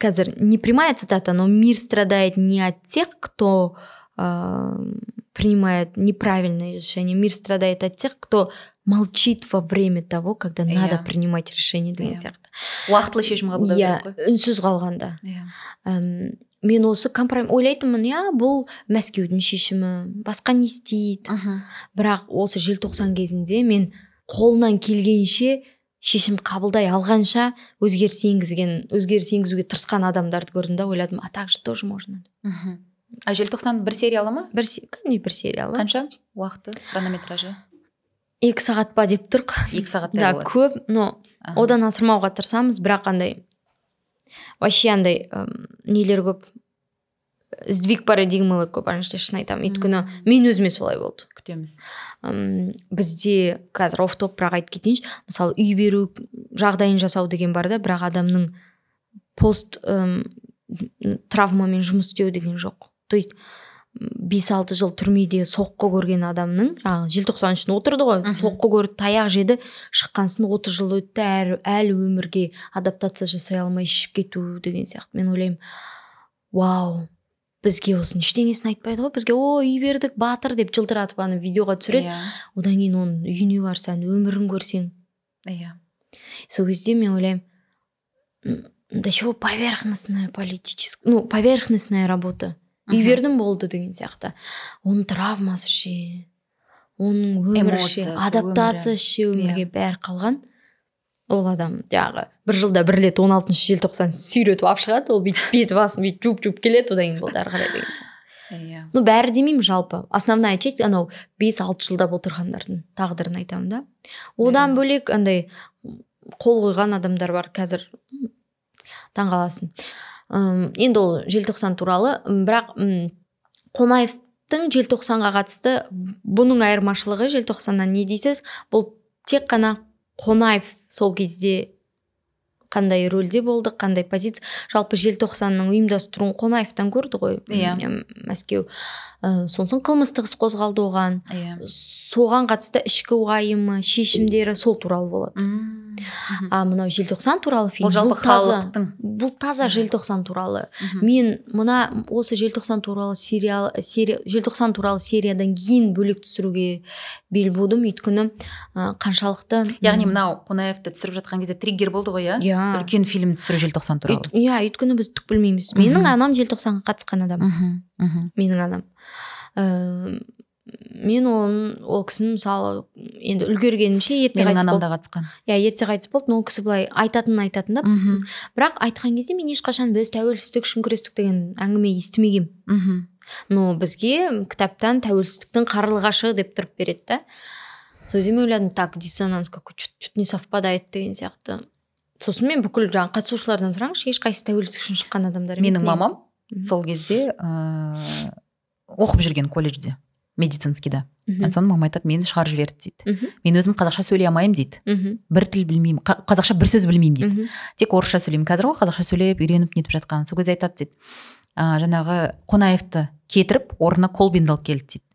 қазір не прямая цитата но мир страдает не от тех кто ам, принимает неправильные решения мир страдает от тех кто молчит во время того когда надо Иә. принимать решение деген Иә. сияқты уақытылы шешім қабылдау иә керек қой үнсіз қалғанда иә Әм, мен осы компром ойлайтынмын иә бұл мәскеудің шешімі басқа не істейді. Бірақ осы желтоқсан кезінде мен қолынан келгенше шешім қабылдай алғанша өзгеріс енгізген өзгеріс енгізуге тырысқан адамдарды көрдім да ойладым а так же тоже можно Мхм. а желтоқсан бір сериалы ма? Бір бір сериалы? Қанша? Уақыты? Хронометражы? Екі сағат па деп тұрық екі сағаттай да болады. көп но одан асырмауға тырысамыз бірақ андай вообще андай нелер көп сдвиг парадигмалар көп ана жерде шын айтамын. Өйткені мен өзіме солай болды. Күтеміз. Бізде қазір оф топ бірақ айтып кетейінші мысалы үй беру жағдайын жасау деген бар да бірақ адамның пост травмамен жұмыс істеу деген жоқ. То есть бес алты жыл түрмеде соққы көрген адамның жаңағы желтоқсан үшін отырды ғой. Соққы көрді таяқ жеді шыққансын отыз жыл өтті әрі әлі өмірге адаптация жасай алмай ішіп кету деген сияқты. Мен ойлаймын вау бізге осының ештеңесін айтпайды ғой. Бізге о үй бердік батыр деп жылтыратып аны видеоға түсіреді. Иә. Одан кейін оның үйіне барсаң өмірін көрсең. Иә. Сол кезде мен ойлаймын «М, до чего поверхностная политическая ну поверхностная работа? Үй бердім болды деген сияқты. Оның травмасы ше оның өмірі ше адаптациясы ше өмірге бәрі қалған. Ол адам жаңағы бір жылда бір рет он алтыншы желтоқсан сүйретіп алып шығады ол бүйтіп бет басын бүйтіп жуып жуып келеді одан кейін болды ары қарай деген иә. Ну бәрі демеймін жалпы. Основная часть анау бес алты жылдап отырғандардың тағдырын айтамын да. Одан бөлек андай қол қойған адамдар бар қазір Ым, енді ол желтоқсан туралы. Бірақ қонаевтың желтоқсанға қатысты бұның айырмашылығы желтоқсаннан не дейсіз? Бұл тек қана қонаев сол кезде қандай рөлде болды қандай позиция. Жалпы желтоқсанның ұйымдастыруын қонаевтан көрді ғой. Иә. м, мәскеу. Ә, сосын қылмыстық іс қозғалды оған. Иә. Соған қатысты ішкі уайымы шешімдері сол туралы болады. Мм. Мхм. а мынау желтоқсан туралы фильм. Ол жалпы бұл халықтың. бұл таза желтоқсан туралы. Мхм. мен мына осы желтоқсан туралы сериал серия желтоқсан туралы сериядан кейін бөлек түсіруге бел будым. Өйткені ә, қаншалықты яғни мынау қонаевты түсіріп жатқан кезде триггер болды ғой иә? Иә. Үлкен фильм түсіру желтоқсан туралы. Иә өйткені біз түк білмейміз менің анам желтоқсанға қатысқан адам. Менің анам. Ә, мен оның ол кісіні мысалы енді үлгергенімше ерте менің қайтыс анам болды да қатысқан. иә ерте қайтыс болды но ол кісі былай айтатынын айтатын да бірақ айтқан кезде мен ешқашан біз тәуелсіздік үшін күрестік деген әңгіме естімегенмін но бізге кітаптан тәуелсіздіктің қарлығашы деп тұрып береді да. Сол кезде мен ойладым так диссонанс какой чуть чуть не совпадает деген сияқты. Сосын мен бүкіл жаңағы қатысушылардан сұраңызшы ешқайсысы тәуелсіздік үшін шыққан адамдар емес менің мамам сол кезде ыыы оқып жүрген колледжде медицинскийда мхм соны мамам айтады мені шығарып жіберді дейді. Мен өзім қазақша сөйлей алмаймын дейді. Мхм бір тіл білмеймін қа- қазақша бір сөз білмеймін дейді. Тек орысша сөйлеймін. Қазір ғой қазақша сөйлеп үйреніп нетіп жатқан. Сол кезде айтады дейді а, жаңағы қонаевты кетіріп орнына колбинді алып келді дейді.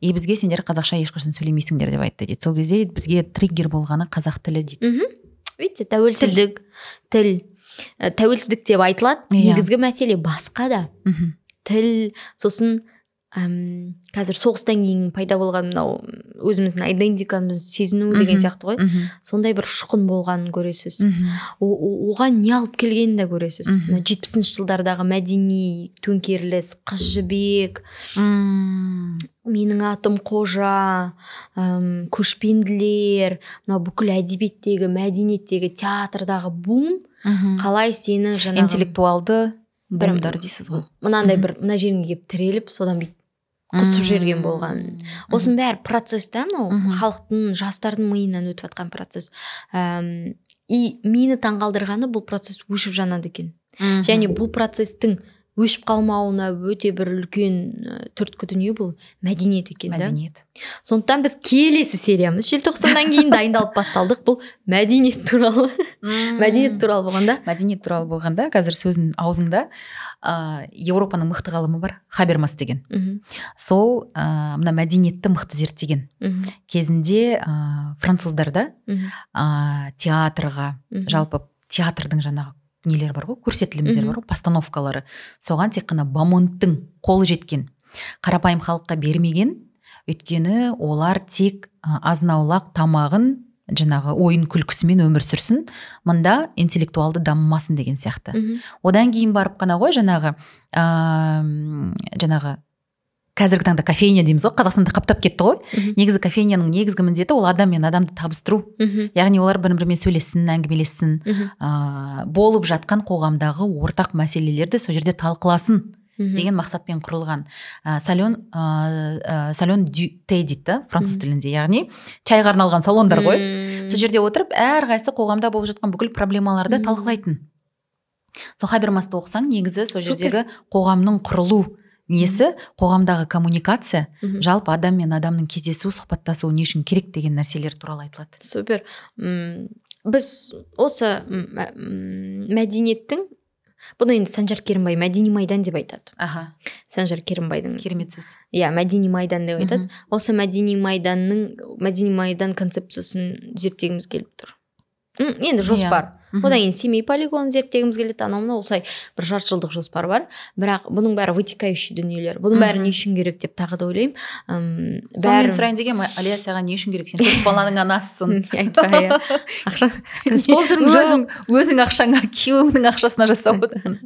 И бізге сендер қазақша ешқашан сөйлемейсіңдер деп айтты дейді. Сол кезде бізге триггер болғаны қазақ тілі дейді. Мхм видите тәуелсіздік тіл Ә, тәуелсіздік деп айтылады. Иә. негізгі мәселе басқа да. Мхм. Тіл сосын әм, қазір соғыстан кейін пайда болған мынау өзіміздің айдентикамызды сезіну деген сияқты ғой. Сондай бір ұшқын болғанын көресіз. Оған не алып келгенін де көресіз. Мына жетпісінші жылдардағы мәдени төңкеріліс қыз жібек менің атым қожа әм, көшпенділер мынау бүкіл әдебиеттегі мәдениеттегі театрдағы бум қалай сені жаңағы интеллектуалды буымдар дейсіз ғой. мынандай бір мына жеріңе келіп тіреліп содан бүйтіп құсып жіберген болған. Осының бәрі процесс та мынау халықтың жастардың миынан өтіп жатқан процесс. И мені таңғалдырғаны бұл процесс өшіп жанады екен. Және бұл процесстің өшіп қалмауына өте бір үлкен түрткі дүние бұл мәдениет екен мәдениет. Сондықтан біз келесі сериямыз желтоқсаннан кейін дайындалып басталдық. Бұл мәдениет туралы. Мәдениет туралы болғанда. Мәдениет туралы болғанда қазір сөзің аузыңда ә, еуропаның мықты ғалымы бар хабермас деген. Сол ә, мына мәдениетті мықты зерттеген кезінде ә, француздарда ә, театрға жалпы театрдың жаңағы нелері бар ғой? Көрсетілімдері Мхм. бар ғой постановкалары. Соған тек қана бамонттың қолы жеткен қарапайым халыққа бермеген өйткені олар тек ә, азын аулақ тамағын жаңағы ойын күлкісімен өмір сүрсін мында интеллектуалды дамымасын деген сияқты. Мхм, одан кейін барып қана ғой жаңағы ыыы жаңағы қазіргі таңда кофейня дейміз ғой. Қазақстанда қаптап кетті ғой. Негізі кофейняның негізгі міндеті ол адам мен адамды табыстыру. Яғни олар бір бірімен сөйлессін әңгімелессін ә, болып жатқан қоғамдағы ортақ мәселелерді сол жерде талқыласын деген мақсатпен құрылған. Ә, салон ә, салон дю те дейді француз тілінде яғни чайға арналған салондар ғой. Сол жерде отырып әрқайсысы қоғамда болып жатқан бүкіл проблемаларды талқылайтын. Сол хабермасты оқысаң негізі сол жердегі қоғамның құрылу несі? Қоғамдағы коммуникация. Жалпы адам мен адамның кездесу сұхбаттасуы не үшін керек деген нәрселер туралы айтылады. Супер. М, біз осы мәдениеттің бұны енді санжар керімбай мәдени майдан деп айтады. Аха. Санжар керімбайдың. Керемет сөз. Иә мәдени майдан деп айтады. Осы мәдени майданның мәдени майдан концепциясын зерттегіміз келіп тұр. Енді жоспар. Мгм. Одан кейін семей полигонын зерттегіміз келеді анау мынау осылай бір жарты жылдық жоспар бар. Бірақ бұның бәрі вытекающий дүниелер. Бұның бәрі не үшін керек деп тағы да ойлаймын. М, соны мен бәрі сұрайын дегенмін алия саған не үшін керек? Сен төрт баланың анасысың. Айтпа иә. Ақша спонсорым өзің өзің ақшаңа күйеуіңнің ақшасына жасап отырсың.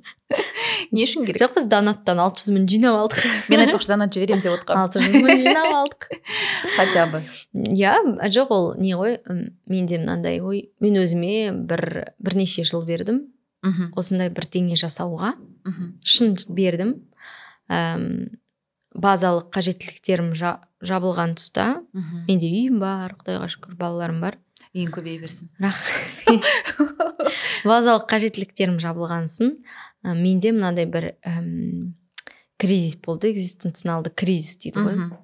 Не үшін керек? Жоқ біз донаттан алты жүз мың жинап алдық. Мен айтпақшы донат жіберемін деп отқанмын алты жүз мың жинап алдық. Хотя бы. Иә жоқ ол не ғой? Менде мынандай ой мен өзіме бір бірнеше жыл бердім. Мхм. Осындай бірдеңе жасауға мхм. шын бердім. Әм, базалық қажеттіліктерім жа- жабылған тұста мхм. менде үйім бар құдайға шүкір балаларым бар. Үйің көбейе берсін. Базалық қажеттіліктерім жабылғансын. Ә, менде мынандай бір әм, кризис болды экзистенционалды кризис дейді ғой. Мхм.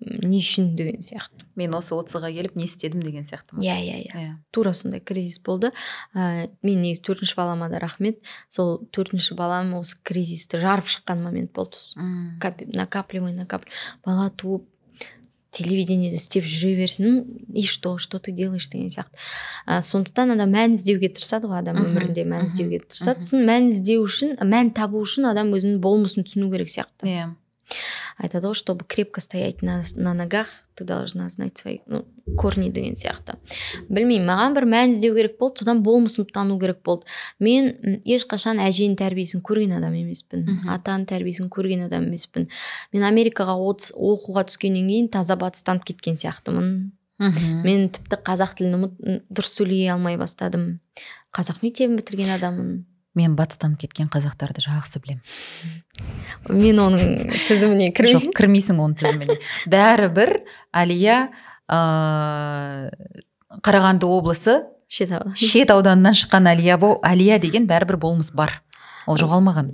Не үшін деген сияқты. Мен осы отызға келіп не істедім деген сияқты иә иә иә. Иә. Тура сондай кризис болды. Ә, мен негізі төртінші балама да рахмет. Сол төртінші балам осы кризисті жарып шыққан момент болды капи- накапливай накапливай. Бала туып телевидениеде істеп жүре берсін. «Ну, и что что ты делаешь деген сияқты. Ә, сондықтан адам мән іздеуге тырысады ғой адам өмірінде мән іздеуге тырысады. Сосын мән іздеу үшін мән табу үшін адам өзінің болмысын түсіну керек сияқты. Иә. Айтады ғой чтобы крепко стоять на, на ногах ты должна знать свои ну, корни деген сияқты білмеймін маған бір мән іздеу керек болды содан болмысымды тану керек болды мен ешқашан әженің тәрбиесін көрген адам емеспін атаның тәрбиесін көрген адам емеспін мен америкаға оқуға түскеннен кейін таза батыстанып кеткен сияқтымын мхм мен тіпті қазақ тілін ұмыт дұрыс сөйлей алмай бастадым. Қазақ мектебін бітірген адаммын. Мен батыстанып кеткен қазақтарды жақсы білемін. Мен оның тізіміне жоқ кірмеймін. кірмейсің оның тізіміне. Бәрібір әлия ыыы қарағанды облысы шет аудан. шет ауданынан шыққан әлия әлия деген бәрібір болмыс бар. Ол жоғалмаған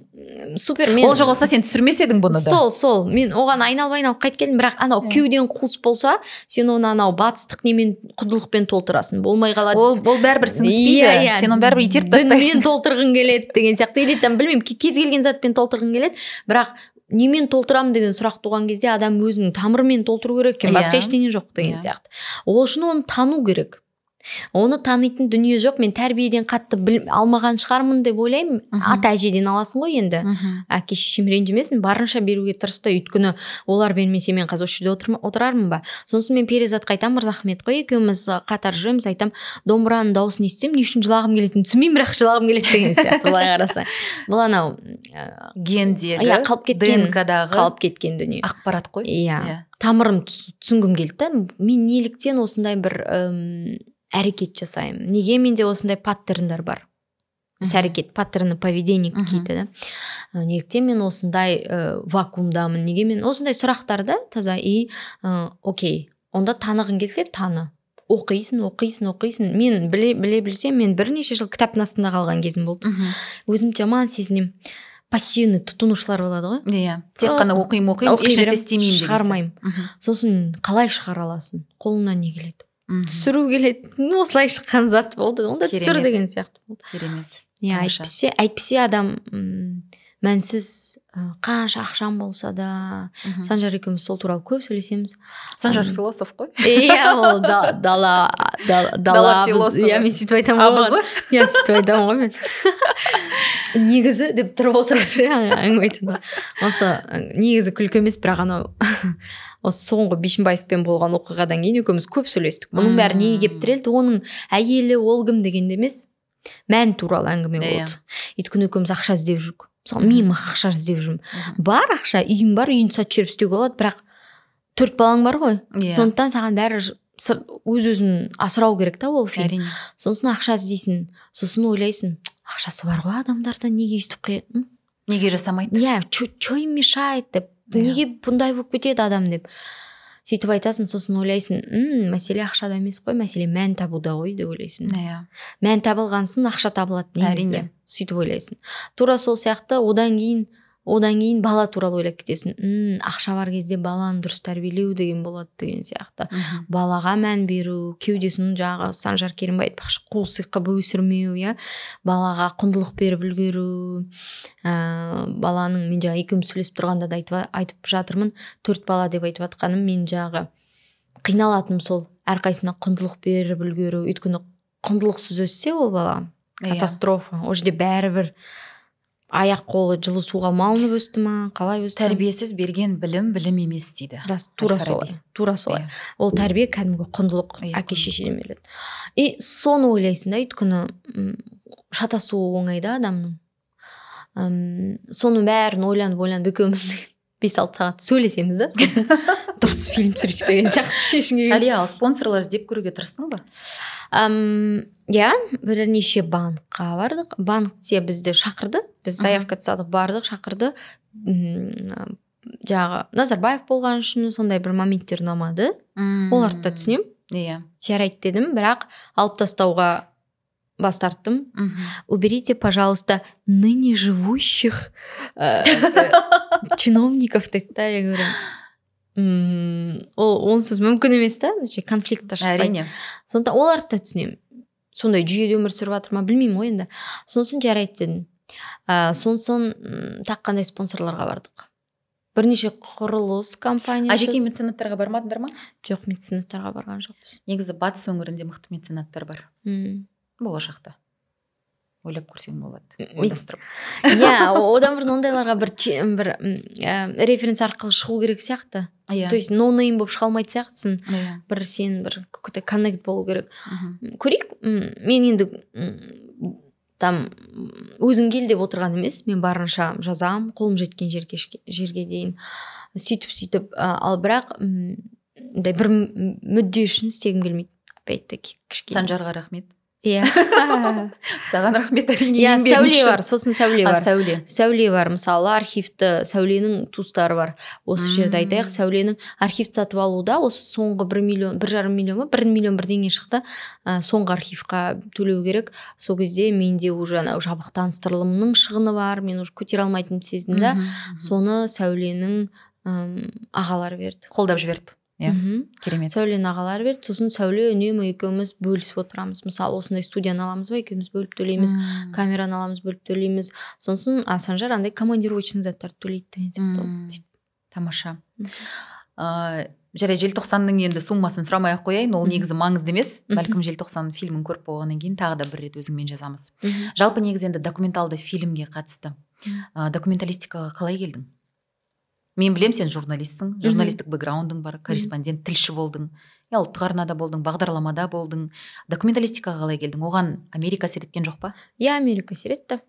супер мен ол жоғалса сен түсірмес едің бұны да. Сол сол. Мен оған айналып айналып қайтып келдім бірақ анау кеудең қуыс болса сен оны анау батыстық немен құндылықпен толтырасың. Болмай қалады. Ол ол бәрібір сіңіспейді Иә, иә. сен оны бәрібір итеріп дінмен тастайсың. толтырғың келеді деген сияқты. Или там білмеймін ке- кез келген затпен толтырғың келеді бірақ немен толтырамын деген сұрақ туған кезде адам өзінің тамырымен толтыру керек екен басқа Иә. ештеңе жоқ деген сияқты. Ол үшін оны тану керек. Оны танитын дүние жоқ. Мен тәрбиеден қатты біл, алмаған шығармын деп ойлаймын. Ата әжеден аласың ғой енді. Әке шешем ренжімесін барынша беруге тырысты өйткені олар бермесе мен қазір осы жерде отырармын ба? Сосын мен перизатқа айтамын мырзахмет қой. Екеуміз қатар жүреміз айтамын домбыраның дауысын естісем не үшін жылағым келетінін түсінбеймін бірақ жылағым келеді деген сияқты былай қарасаң бұл анау ә, гендегі иә қалып кеткен днкдағы қалып кеткен дүние. ақпарат қой. Иә. Тамырым түс- түсінгім келді да мен неліктен осындай бір øм, әрекет жасаймын. Неге менде осындай паттерндар бар? Іс әрекет паттерны поведения Мгм. какие то да? Ә, неліктен мен осындай ә, вакуумдамын неге мен осындай сұрақтар да таза и ә, окей онда танығың келсе таны. Оқисың оқисың оқисың. Мен біле, біле білсем мен бірнеше жыл кітаптың астында қалған кезім болды. Өзім жаман сезінемін. Пассивный тұтынушылар болады ғой. Иә тек қана оқимын оқимын оқи ешнәрсе істемеймін шығармаймын. Сосын қалай шығара аласың? Қолыңнан не келеді. Түсіру келеді ну осылай шыққан зат болды. Онда түсір деген сияқты болды. Керемет. Иә әйтпесе әйтпесе адам мәнсіз қанша ақшам болса да санжар екеуміз сол туралы көп сөйлесеміз. Санжар философ қой. Иә ол да- дала да- Дала дала философы. иә мен сөйтіп айтамын ғой иә сөйтіп айтамын ғой мен. Негізі деп тұрып отырып әңгіме айтады осы негізі күлкі емес бірақ анау осы соңғы бишімбаевпен болған оқиғадан кейін екеуміз көп сөйлестік. Бұның бәрі неге келіп тірелді оның әйелі ол кім дегенде емес мән туралы әңгіме Иә. болды. өйткені екеуміз ақша іздеп жүрдік мысалы мен ақша іздеп жүрмін. Бар ақша үйім бар үйін сатып жіберіп істеуге болады бірақ төрт балаң бар ғой. Иә. сондықтан саған бәрі өз өзін асырау керек та ол фильм. Әрине. Сосын ақша іздейсің сосын ойлайсың ақшасы бар ғой адамдарда неге өйстіп неге жасамайды? Иә че им мешает деп. Иә. Неге бұндай болып кетеді адам деп. Сөйтіп айтасың сосын ойлайсың м мәселе ақшада емес қой мәселе мән табуда ғой деп ойлайсың. Иә. Мән табылған соң ақша табылады негізі Әрине. сөйтіп ойлайсың. Тура сол сияқты одан кейін одан кейін бала туралы ойлап кетесің. М ақша бар кезде баланы дұрыс тәрбиелеу деген болады деген сияқты. Балаға мән беру кеудесін жаңағы санжар керімбай айтпақшы қу сиқып өсірмеу иә. Балаға құндылық беріп үлгеру ә, баланың мен жаңа екеуміз сөйлесіп тұрғанда да айтып, айтып жатырмын. Төрт бала деп айтып жатқаным мен жағы қиналатыным сол. Әрқайсысына құндылық беріп үлгеру. Өйткені құндылықсыз өссе ол бала Иә. катастрофа. Ол жерде бәрібір аяқ қолы жылы суға малынып өсті ма? Қалай өсті? Тәрбиесіз берген білім білім емес дейді. Рас тура солай тура солай. Иә. ол тәрбие кәдімгі құндылық Иә, әке шешеден беріледі. И соны ойлайсың да өйткені шатасуы оңай да адамның. М, соның бәрін ойланып ойланып екеуміз бес алты сағат сөйлесеміз да. Сосын дұрыс фильм түсірейік деген сияқты шешімге әлия ал спонсорлар іздеп көруге тырыстың ба? Иә бірнеше банкқа бардық. Банкте бізді шақырды. Біз заявка тастадық бардық шақырды. Жаңағы назарбаев болған үшін сондай бір моменттер ұнамады. Оларды да түсінемін. Иә. Жарайды дедім бірақ алып тастауға бас тарттым. Уберите пожалуйста ныне живущих э, чиновников дейді да я говорю. «М, ол онсыз мүмкін емес та конфликт шықпайды. Әрине. Сондықтан оларды да түсінемін. Сондай жүйеде өмір сүріп жатыр ма білмеймін ғой енді. Сосын жарайды дедім. Ә, сосын м, тағы қандай спонсорларға бардық? Бірнеше құрылыс компаниясы. Жеке меценаттарға бармадыңдар ма? Жоқ меценаттарға барған жоқпыз. Негізі батыс өңірінде мықты меценаттар бар. М. болашақта. Ойлап көрсең болады. Ойластырып. иә одан бұрын ондайларға бір бір ә, референс арқылы шығу керек сияқты. Иә. То есть ноунейм болып шыға алмайтын сияқтысың. Иә. Бір сен бір какой то коннект болу керек. Көрейік. Мен енді там өзің кел деп отырған емес. Мен барынша жазам қолым жеткен жерге, жерге дейін сөйтіп сөйтіп ал бірақ м, андай бір мүдде үшін істегім келмейді. Опять таки кішкене. Санжарға рахмет. Иә саған рахмет әрине иә сәуле бар сосын сәуле бар. Сәуле. Сәуле бар мысалы архивті сәуленің туыстары бар. Осы жерде айтайық. Сәуленің архив сатып алуда осы соңғы бір миллион бір жарым миллион ба бір миллион бірдеңе шықты. Ә, соңғы архивқа төлеу керек. Сол кезде менде уже анау жабық таныстырылымның шығыны бар. Мен уже көтере алмайтынымды сездім да. Соны сәуленің ағалары берді. Қолдап жіберді. Иә керемет. Сәулені ағалары берді сосын сәуле үнемі екеуміз бөлісіп отырамыз. Мысалы осындай студияны аламыз ба екеуміз бөліп төлейміз камераны аламыз бөліп төлейміз. Сосын а санжар андай командировочный заттарды төлейді деген сияқты. Тамаша. Ыыы жарайды желтоқсанның енді суммасын сұрамай ақ қояйын. Ол негізі маңызды емес. Бәлкім желтоқсан фильмін көріп болғаннан кейін тағы да бір рет өзіңмен жазамыз. Жалпы негізі енді документалды фильмге қатысты. Ә, документалистикаға қалай келдің? Мен білем сен журналистсің журналистік бэкграундың бар корреспондент тілші болдың иә ұлттық арнада болдың бағдарламада болдың документалистикаға қалай келдің? Оған америка әсер еткен жоқ па? Иә америка әсер етті.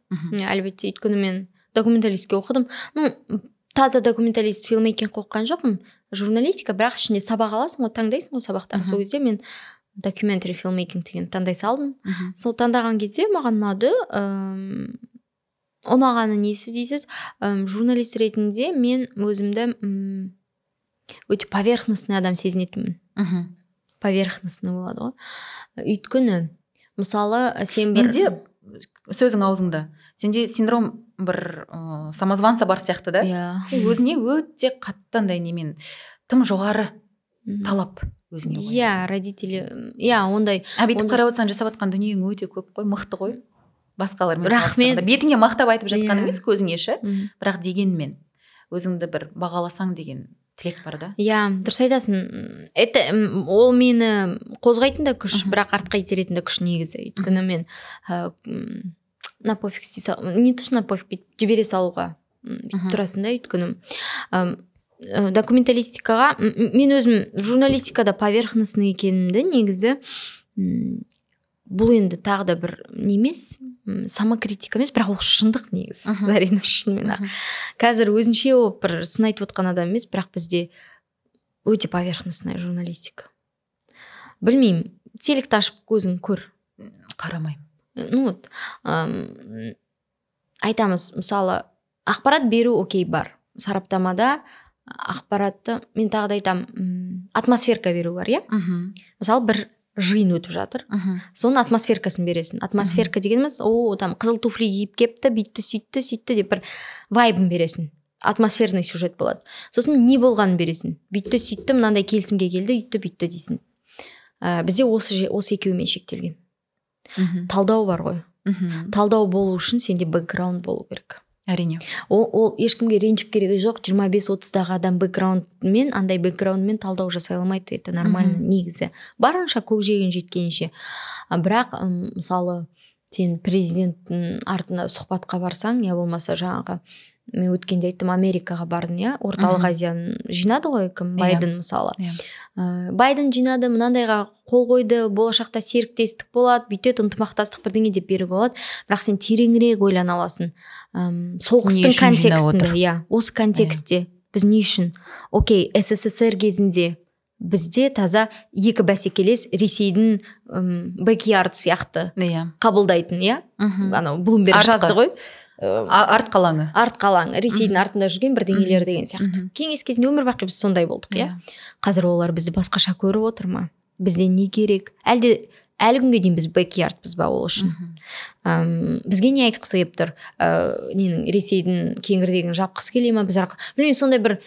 Әлбетте өйткені мен документалистке оқыдым. Ну таза документалист филмейкинг оқыған жоқпын. Журналистика бірақ ішінде сабақ аласың ғой таңдайсың ғой сабақтар сол кезде мен документари филмейкинг деген таңдай салдым. Сол таңдаған кезде маған ұнады ұнағаны несі дейсіз? Ым, журналист ретінде мен өзімді м, өте поверхностный адам сезінетінмін. Мхм. поверхностный болады ғой. Өйткені мысалы сен бір менде сөзің аузыңда сенде синдром бір ыыы самозванца бар сияқты да? Иә. Сен өзіңе өте қатты андай немен тым жоғары талап өзіңе иә родители иә ондай а бүйтіп қарап отырсаң жасап жатқан дүниең өте көп қой мықты ғой басқалармен Рахмет. бетіңе мақтап айтып жатқан Иә. емес көзіңе ше? Бірақ дегенмен өзіңді бір бағаласаң деген тілек бар да. Иә дұрыс айтасың. Это ол мені қозғайтын да күш бірақ артқа итеретін де күш негізі. Өйткені мен ә, на пофиг істей сал не то что на пофиг бүйтіп жібере салуға бүйтіп тұрасың да өйткені. Ым, ә, документалистикаға мен өзім журналистикада поверхностный екенімді негізі бұл енді тағы да бір не емес самокритика емес бірақ ол шындық негізі зарина шынымен ақ. Қазір өзінше болып бір сын айтып отқан адам емес бірақ бізде өте поверхностная журналистика. Білмеймін телекті ашып көзің көр. Қарамаймын. Ну вот ам, айтамыз мысалы ақпарат беру окей бар. Сараптамада ақпаратты мен тағы да айтамын атмосферка беру бар иә? Мысалы бір жиын өтіп жатыр. Мхм. соның атмосферкасын бересің. Атмосферка дегеніміз о там қызыл туфли киіп кепті бүйтті сөйтті сөйтті деп бір вайбын бересің. Атмосферный сюжет болады. Сосын не болғанын бересің. Бүйтті сөйтті мынандай келісімге келді үйтті бүйтті дейсің. Ә, бізде осы же- осы екеуімен шектелген. Мхм. талдау бар ғой. Мхм. талдау болу үшін сенде бэкграунд болу керек. Әрине. Ол, ол ешкімге ренжіп керегі жоқ. 25-30-дағы адам бэкграундмен андай бэкграундмен талдау жасай алмайды. Это нормально негізі. Барынша көкжиегін жеткенше. А бірақ мысалы сен президенттің артына сұхбатқа барсаң я болмаса жаңағы мен өткенде айттым америкаға бардым иә? Орталық азияны жинады ғой кім? Иә. байден мысалы. Ә, байден жинады мынандайға қол қойды болашақта серіктестік болады бүйтеді ынтымақтастық бірдеңе деп беруге болады. Бірақ сен тереңірек ойлана аласың. Әм, соғыстың контекстінде иә осы контекстте біз не үшін? Окей ссср кезінде бізде таза екі бәсекелес ресейдің ым, бэкярд сияқты иә. қабылдайтын иә? Мхм. анау блумберг жазды ғой. Арт қалаңы? арт қалаң ресейдің артында жүрген бірдеңелер деген сияқты. Кеңес кезінде өмір бақи біз сондай болдық иә? Иә. Қазір олар бізді басқаша көріп отыр ма? Бізде не керек? Әлде әлі күнге дейін біз бэкярдпыз ба ол үшін. Әм, бізге не айтқысы келіп тұр? Ә, ненің ресейдің кеңірдегін жапқысы келе ма? Біз арқылы білмеймін сондай бір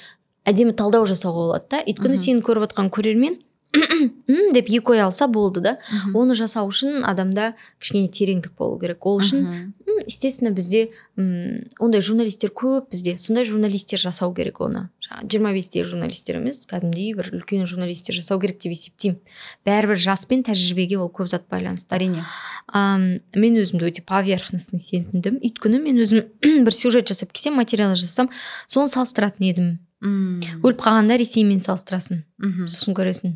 әдемі талдау жасауға болады да. Өйткені сені көріп отқан көрермен деп екі ой алса болды да. Оны жасау үшін адамда кішкене тереңдік болу керек. Ол үшін естественно бізде м, ондай журналистер көп бізде сондай журналистер жасау керек оны. Жаңағы жиырма бестегі журналистер емес кәдімгідей бір үлкен журналистер жасау керек деп есептеймін. Бәрібір жас пен тәжірибеге ол көп зат байланысты. Әрине. Мен өзімді өте поверхностный сезіндім. Өйткені мен өзім бір сюжет жасап келсем материал жасасам соны салыстыратын едім. Мм. өліп қалғанда ресеймен салыстырасың. Мхм. сосын көресің.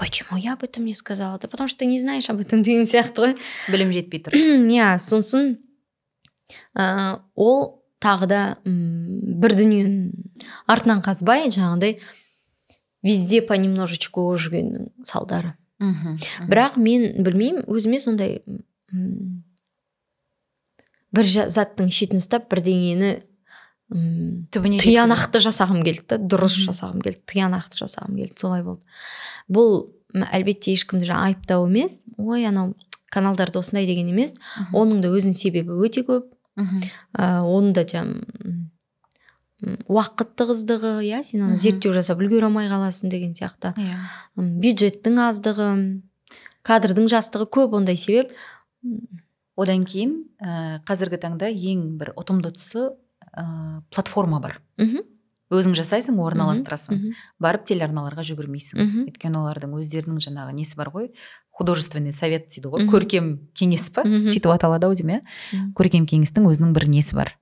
Почему я об этом не сказала? Да потому что ты не знаешь об этом деген сияқты ғой білім жетпей тұр иә сосын ә, ол тағы да бір дүниенің артынан қазбай жаңағыдай везде понемножечку жүргеннің салдары. Мхм. бірақ мен білмеймін өзіме сондай бір заттың шетін ұстап бірдеңені түбіне тиянақты жасағым келді да дұрыс жасағым келді тиянақты жасағым келді солай болды. Бұл әлбетте ешкімді жаңа айыптау емес. Ой анау каналдарды осындай деген емес. Оның да өзінің себебі өте көп. Мхм. ә, оның да м, уақыт тығыздығы иә сен ана Мгм. зерттеу жасап үлгере алмай қаласың деген сияқты. Иә. Бюджеттің аздығы кадрдың жастығы көп ондай себеп. Одан кейін ә, қазіргі таңда ең бір ұтымды тұсы ә, платформа бар. Мхм өзің жасайсың орналастырасың. Мхм, барып телеарналарға жүгірмейсің. Мхм. өйткені олардың өздерінің жаңағы несі бар ғой? Художественный совет дейді ғой. Көркем кеңес па? Сөйтіп аталады ау деймін иә? Көркем кеңестің өзінің бір несі бар.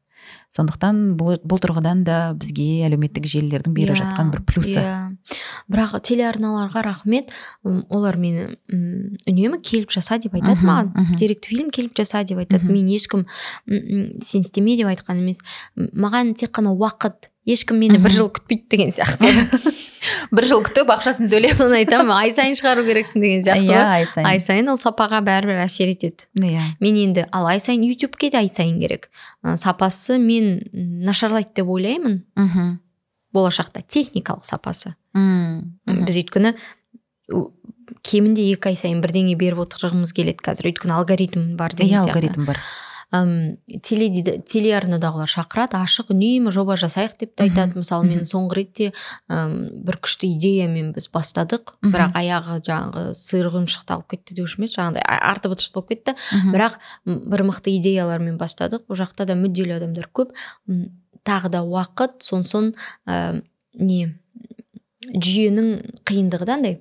Сондықтан бұл, бұл тұрғыдан да бізге әлеуметтік желілердің беріп Иә, жатқан бір плюсы. иә. Бірақ телеарналарға рахмет. Олар мені үнемі келіп жаса деп айтады маған. деректі фильм келіп жаса деп айтады. Мен ешкім сен істеме деп айтқан емес. Маған тек қана уақыт ешкім мені бір жыл күтпейді деген сияқты. Бір жыл күтіп ақшасын төлеп. Соны айтамын ай сайын шығару керексің деген сияқты иә ғой. ай сайын. Ай сайын ол сапаға бәрібір әсер етеді. Иә. Мен енді ал ай сайын ютубке де ай сайын керек. Сапасы мен нашарлайды деп ойлаймын. Мхм болашақта техникалық сапасы. М, мхм. біз өйткені кемінде екі ай сайын бірдеңе беріп отырғымыз келеді қазір. Өйткені алгоритм бар деген иә алгоритм бар. Ам, теледида- телеарнадағылар шақырады ашық үнемі жоба жасайық деп те айтады. Мысалы мен соңғы ретте ам, бір күшті идеямен біз бастадық. Бірақ аяғы жаңағы сиыр құйымшықты алып кетті деуші ме еді жаңағыдай арты бытышты болып кетті. Бірақ бір мықты идеялармен бастадық. Ол жақта да мүдделі адамдар көп. Тағы да уақыт сонсоң ә, не жүйенің қиындығы да андай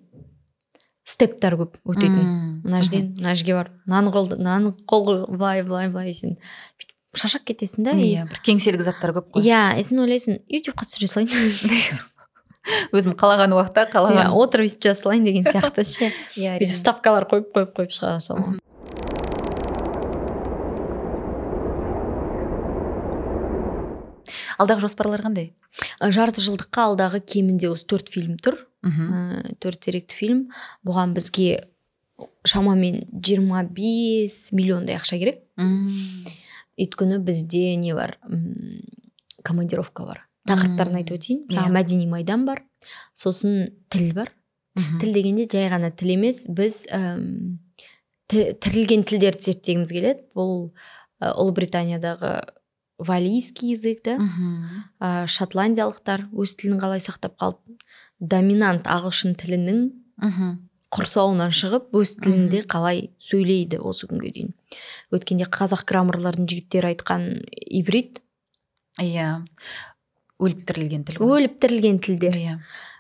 стептар көп өтетін. Мына жерден мына жерге барып мынаны қолды мынаны қол былай былай былай сен бүйтіп шаршап кетесің да иә бір кеңселік заттар көп қой. Иә и сен ойлайсың ютубқа түсіре салайын өзім қалаған уақытта иә қалаған отырып өйстіп жаза салайын деген сияқты ше. Иә бүйтіп ставкалар қойып қойып қойып шығара саламын алдағы жоспарлар қандай? Жарты жылдыққа алдағы кемінде осы төрт фильм тұр. Мхм. Ә, төрт деректі фильм. Бұған бізге шамамен 25 миллиондай ақша керек. Өйткені бізде не бар? М, командировка бар. Тақырыптарын айтып өтейін. Иә. мәдени майдан бар. Сосын тіл бар. Тіл дегенде жай ғана тіл емес. Біз тірілген тілдерді зерттегіміз келеді. Бұл ә, ұлыбританиядағы валийский язык да? Мхм. ә, шотландиялықтар өз тілін қалай сақтап қалды доминант ағылшын тілінің мхм. құрсауынан шығып өз тілінде қалай сөйлейді осы күнге дейін. Өткенде қазақ граммарлардың жігіттері айтқан иврит. Иә. Өліп тірілген тіл өліп тірілген тілдер иә.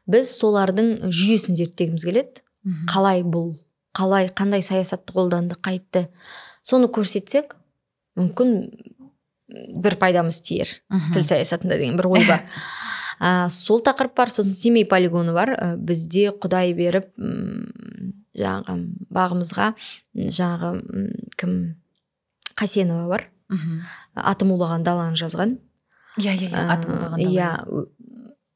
Біз солардың жүйесін зерттегіміз келеді. Қалай бұл қалай қандай саясатты қолданды қайтты. Соны көрсетсек мүмкін бір пайдамыз тиер тіл саясатында деген бір ой бар. А, сол тақырып бар сосын семей полигоны бар. Ә, бізде құдай беріп жаңағы бағымызға жаңағы кім? Қасенова бар. Мхм. атом улаған даланы жазған. Иә иә иә Ә, улаған иә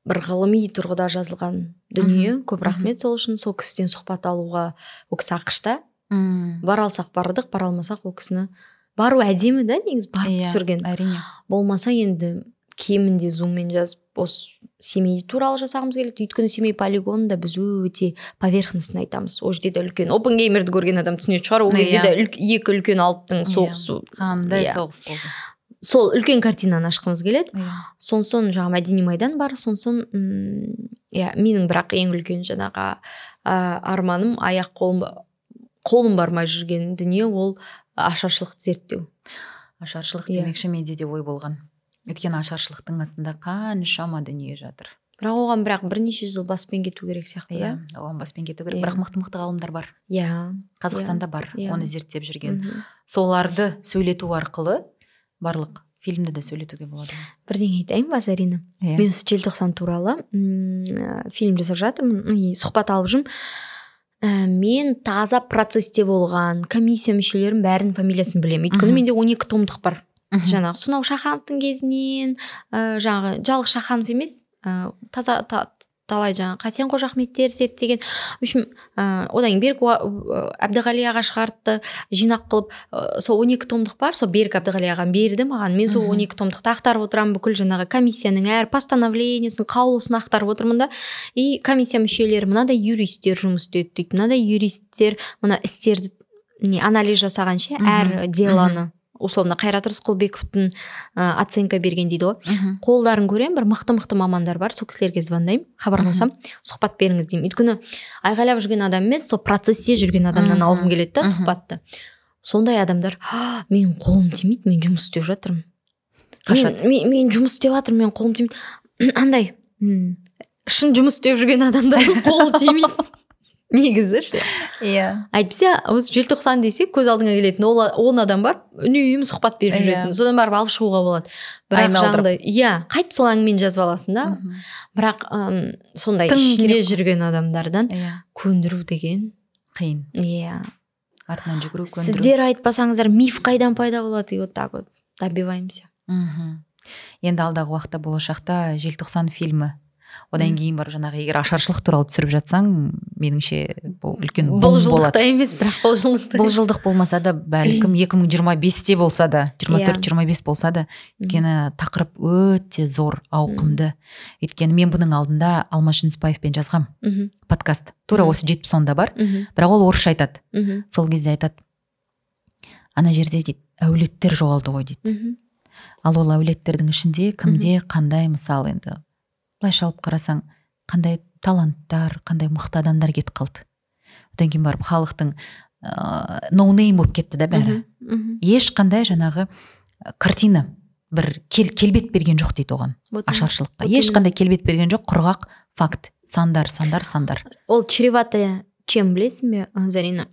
бір ғылыми тұрғыда жазылған дүние. Көп рахмет сол үшін. Сол кісіден сұхбат алуға ол кісі ақшта М, бара алсақ бардық бара алмасақ ол кісіні бару әдемі да негізі барып иә, түсірген. әрине. Болмаса енді кемінде зуммен жазып осы семей туралы жасағымыз келеді. Өйткені семей полигонында біз өте поверхностно айтамыз. Ол жерде де үлкен опенгеймерді көрген адам түсінетін шығар. Ол кезде Иә. де екі үлкен алыптың Иә. соғысу қандай соғыс болды. Сол үлкен картинаны ашқымыз келеді. Иә. Сонсоң жаңағы мәдени майдан бар. Сонсоң м, иә менің бірақ ең үлкен жаңағы ә, арманым аяқ қолым қолым бармай жүрген дүние ол ашаршылықты зерттеу. Ашаршылық Иә. демекші менде де ой болған. Өйткені ашаршылықтың астында қаншама дүние жатыр. Бірақ оған бірақ бірнеше жыл баспен кету керек сияқты иә оған баспен кету керек. Иә. бірақ мықты мықты ғалымдар бар. Иә. Қазақстанда бар. Иә. оны зерттеп жүрген. Соларды сөйлету арқылы барлық фильмді де сөйлетуге болады. Бірдеңе айтайын ба зарина? Мен осы желтоқсан туралы м, фильм жасап жатырмын. И сұхбат алып жүрмін. Ә, мен таза процессте болған комиссия мүшелерінің бәрінің фамилиясын білемін. Өйткені менде 12 томдық бар. Мхм. жаңағы сонау шахановтың кезінен ә, жаңағы жалғыз шаханов емес ә, таза та, талай жаңағы қасен қожа ахметтер зерттеген. В общем ә, одан кейін берік ә, әбдіғали аға шығартты жинақ қылып ә, сол 12 томдық бар сол берік әбдіғали ағам берді маған. Мен сол Мхм. 12 томдықты ақтарып отырамын бүкіл жаңағы комиссияның әр постановлениесін қаулысын ақтарып отырмын да. И комиссия мүшелері мынадай юристтер жұмыс істеді дейді мынадай юристтер мына істерді не анализ жасаған ше әр делоны условно қайрат рысқұлбековтың ә, оценка берген дейді ғой. Қолдарын көремін бір мықты мықты мамандар бар. Сол кісілерге звондаймын хабарласамын сұхбат беріңіз деймін. Өйткені айғайлап жүрген адам емес сол процессте жүрген адамнан алғым келеді да сұхбатты. Сондай адамдар «А, менің қолым тимейді мен жұмыс істеп жатырмын Қашады. мен, мен, мен жұмыс істеп жатырмын менің қолым тимейді. Андай шын жұмыс істеп жүрген адамдардың қолы тимейді. негізі ше. Иә. Әйтпесе осы желтоқсан десе көз алдыңа келетін ол он адам бар үнемі сұхбат беріп Иә. жүретін. Содан барып алып шығуға болады. Бірақ жаңағыдай иә қайтып сол әңгімені жазып аласың да. Бірақ сондай ішінде жүрген адамдардан иә. көндіру деген қиын. Иә. Артынан жүгіру көндіру. Сіздер айтпасаңыздар миф қайдан пайда болады? И вот так вот добиваемся. Мхм. Енді алдағы уақытта болашақта желтоқсан фильмі одан кейін барып жаңағы егер ашаршылық туралы түсіріп жатсаң меніңше бұл үлкен бұл жылдықта емес бірақ бұл жылдықта бұл жылдық болмаса да бәлкім 2025-те болса да 24-25 болса да өйткені тақырып өте зор ауқымды. Өйткені мен бұның алдында алмас жүнісбаевпен жазғам. Подкаст. Тура осы жетпіс сонда бар. Бірақ ол орысша айтады. Сол кезде айтады ана жерде дейді әулеттер жоғалды ғой дейді. Ал ол әулеттердің ішінде кімде қандай мысалы енді? Былайша алып қарасаң қандай таланттар қандай мықты адамдар кетіп қалды. Одан кейін барып халықтың ыыы ноунейм болып кетті да бәрі. Мхм ешқандай жаңағы картина бір кел, келбет берген жоқ дейді оған ашаршылыққа. Ешқандай келбет берген жоқ құрғақ факт. Сандар сандар сандар. Ол чревато чем білесің бе зарина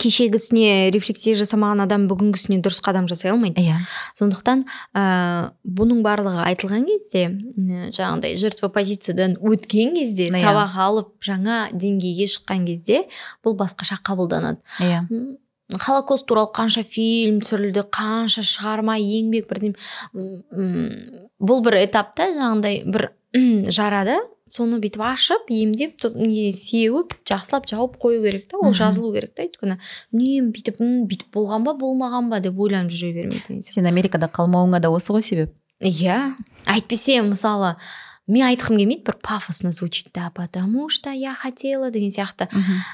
кешегісіне рефлексия жасамаған адам бүгінгісіне дұрыс қадам жасай алмайды. Иә. Сондықтан ә, бұның барлығы айтылған кезде м, жаңағыдай жертва позициядан өткен кезде Иә. сабақ алып жаңа деңгейге шыққан кезде бұл басқаша қабылданады. Иә. М, холокост туралы қанша фильм түсірілді қанша шығарма еңбек бірдеме бұл бір этапта жаңағыдай бір жарады. Соны бүйтіп ашып емдеп не сеуіп жақсылап жауып қою керек та ол жазылу керек та. Өйткені үнемі бүйтіп «М, бүйтіп болған ба болмаған ба деп ойланып жүре бермей деген сияқты. Сен америкада қалмауыңа да осы ғой себеп. Иә. Әйтпесе мысалы мен айтқым келмейді бір пафосно звучит да потому что я хотела деген сияқты.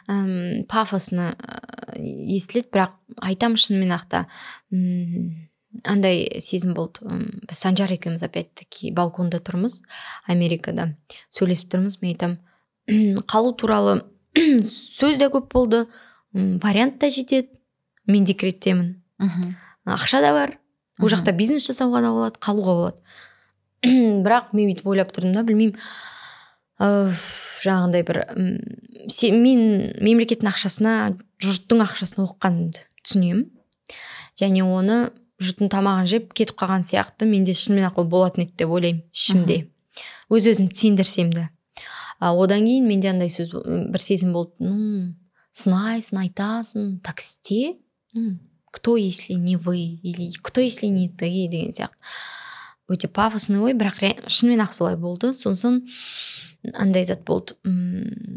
Әм, пафосно ә, естіледі бірақ айтамын шынымен ақ та. Андай сезім болды. Біз санжар екеуміз опять таки балконда тұрмыз америкада. Сөйлесіп тұрмыз мен айтамын қалу туралы сөз де көп болды вариант та жетеді мен декреттемін мхм. Ақша да бар ол жақта бизнес жасауға да болады қалуға болады. Бірақ мен бүйтіп ойлап тұрдым да білмеймін. Жаңағындай бір се- мен мемлекеттің ақшасына жұрттың ақшасына оқығанды түсінемін. Және оны жұрттың тамағын жеп кетіп қалған сияқты. Менде шынымен ақ ол болатын еді деп ойлаймын ішімде. Өз өзімді сендірсем де. А, одан кейін менде андай сөз бір сезім болды. Ну сынайсың айтасың так істе кто если не вы или кто если не ты деген сияқты. Өте пафосный ой бірақ шынымен ақ солай болды. Сосын андай зат болды. М,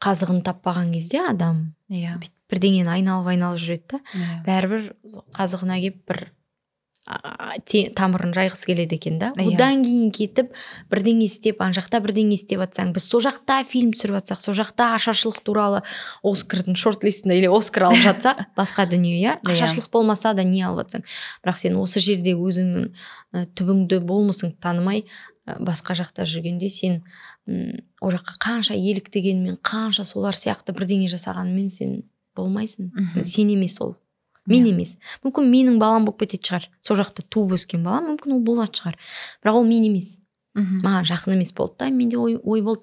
қазығын таппаған кезде адам иә. бірдеңені айналып айналып жүреді да. Иә. Бәрібір қазығына келіп бір а, те- тамырын жайғысы келеді екен да. Иә. одан кейін кетіп бірдеңе істеп ана жақта бірдеңе істеп жатсаң біз сол жақта фильм түсіріп жатсақ сол жақта ашаршылық туралы оскардың шорт листінде или оскар алып жатсақ басқа дүние иә. Иә. ашаршылық болмаса да не алып жатсаң бірақ сен осы жерде өзіңнің түбіңді болмысыңды танымай басқа жақта жүргенде сен ол жаққа қанша еліктегенмен қанша солар сияқты бірдеңе жасағанмен сен болмайсың. Сен емес ол. Мен Иә. емес. Мүмкін менің балам болып кететін шығар. Сол жақта туып өскен балам мүмкін ол болатын шығар. Бірақ ол мен емес. Маған жақын емес болды да менде ой, ой болды.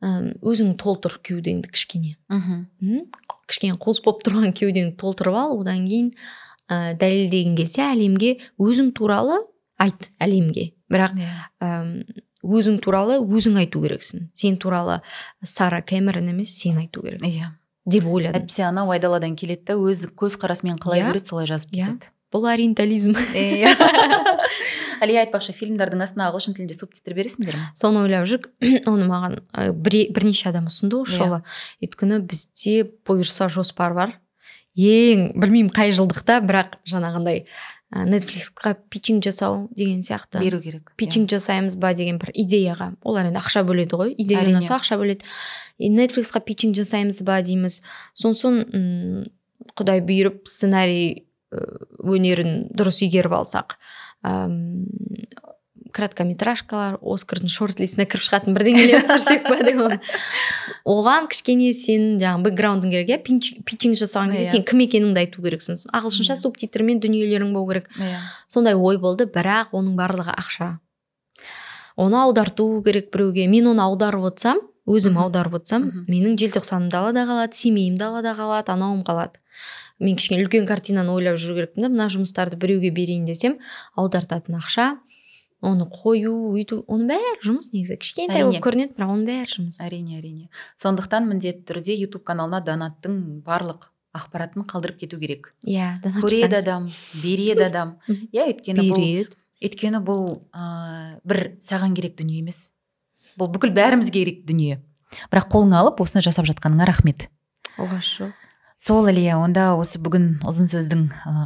Өзің толтыр кеудеңді кішкене. Мхм. Кішкене қос болып тұрған кеудеңді толтырып ал одан кейін ә, дәлелдеген кезде әлемге өзің туралы айт әлемге. Бірақ Иә. Өзің туралы өзің айту керексің. Сен туралы сара кэмерон емес сен айту керексің. Иә. Деп ойладым. Әйтпесе анау айдаладан келеді да өз көзқарасымен қалай Иә. көреді солай жазып Иә. кетеді. Бұл ориентализм. Иә. Әлия айтпақшы фильмдардың астына ағылшын тілінде субтитр бересіңдер ме? Соны ойлап жүрік оны маған бір, бірнеше адам ұсынды осы Иә. жолы өйткені бізде бұйырса жоспар бар. Ең білмеймін қай жылдықта бірақ жаңағындай нетфликсқа питчинг жасау деген сияқты. Беру керек питчинг жасаймыз ба деген бір идеяға. Олар енді ақша бөледі ғой идея ұнаса ақша бөледі. И нетфликсқа питчинг жасаймыз ба дейміз. Сосын құдай бұйырып сценарий өнерін дұрыс игеріп алсақ короткометражкалар оскардың шорт листіне кіріп шығатын бірдеңелер түсірсек па деп оған кішкене сен жаңағы бэкграундың керек иә питчинг жасаған кезде Иә. сен кім екеніңді айту керексің. Ағылшынша субтитрмен дүниелерің болу керек. Иә. Сондай ой болды бірақ оның барлығы ақша. Оны аударту керек біреуге. Мен оны аударып отырсам өзім аударып отырсам менің желтоқсаным далада қалады семейім далада қалады анауым қалады. Мен кішкене үлкен картинаны ойлап жүру керекпін да мына жұмыстарды біреуге берейін десем аудартатын ақша. Оны қою өйту оның бәрі жұмыс негізі. Кішкентай болып көрінеді бірақ оның бәрі жұмыс. Әрине әрине. Сондықтан міндетті түрде ютуб каналына донаттың барлық ақпаратын қалдырып кету керек. Иә донат көреді адам береді адам. Иә өйткені бұл өйткені бұл ә, бір саған керек дүние емес. Бұл бүкіл бәрімізге керек дүние. Бірақ қолыңа алып осыны жасап жатқаныңа рахмет. Оғаш жоқ сол әлия онда осы бүгін ұзын сөздің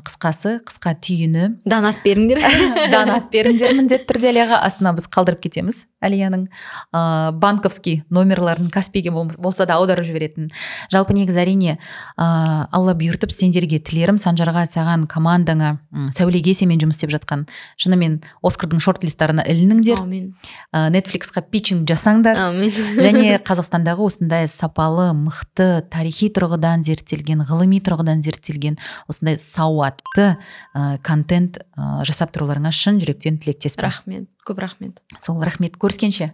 қысқасы қысқа түйіні. Донат беріңдер. Донат беріңдер міндетті түрде әлияға. Астына біз қалдырып кетеміз. Әлияның ә, банковский номерларын каспиге бол- болса да аударып жіберетін. Жалпы негізі әрине ә, алла бұйыртып сендерге тілерім санжарға саған командаңа сәулеге сенімен жұмыс істеп жатқан. Шынымен оскардың шорт листтарына ілініңдер. Аумин ә, нетфликсқа питчинг жасаңдар. Аумин және қазақстандағы осындай сапалы мықты тарихи тұрғыдан зерттелген ғылыми тұрғыдан зерттелген осындай сауатты ә, контент ә, жасап тұруларыңа шын жүректен тілектеспін. Рахмет. Көп рахмет. Сол рахмет. Көріскенше.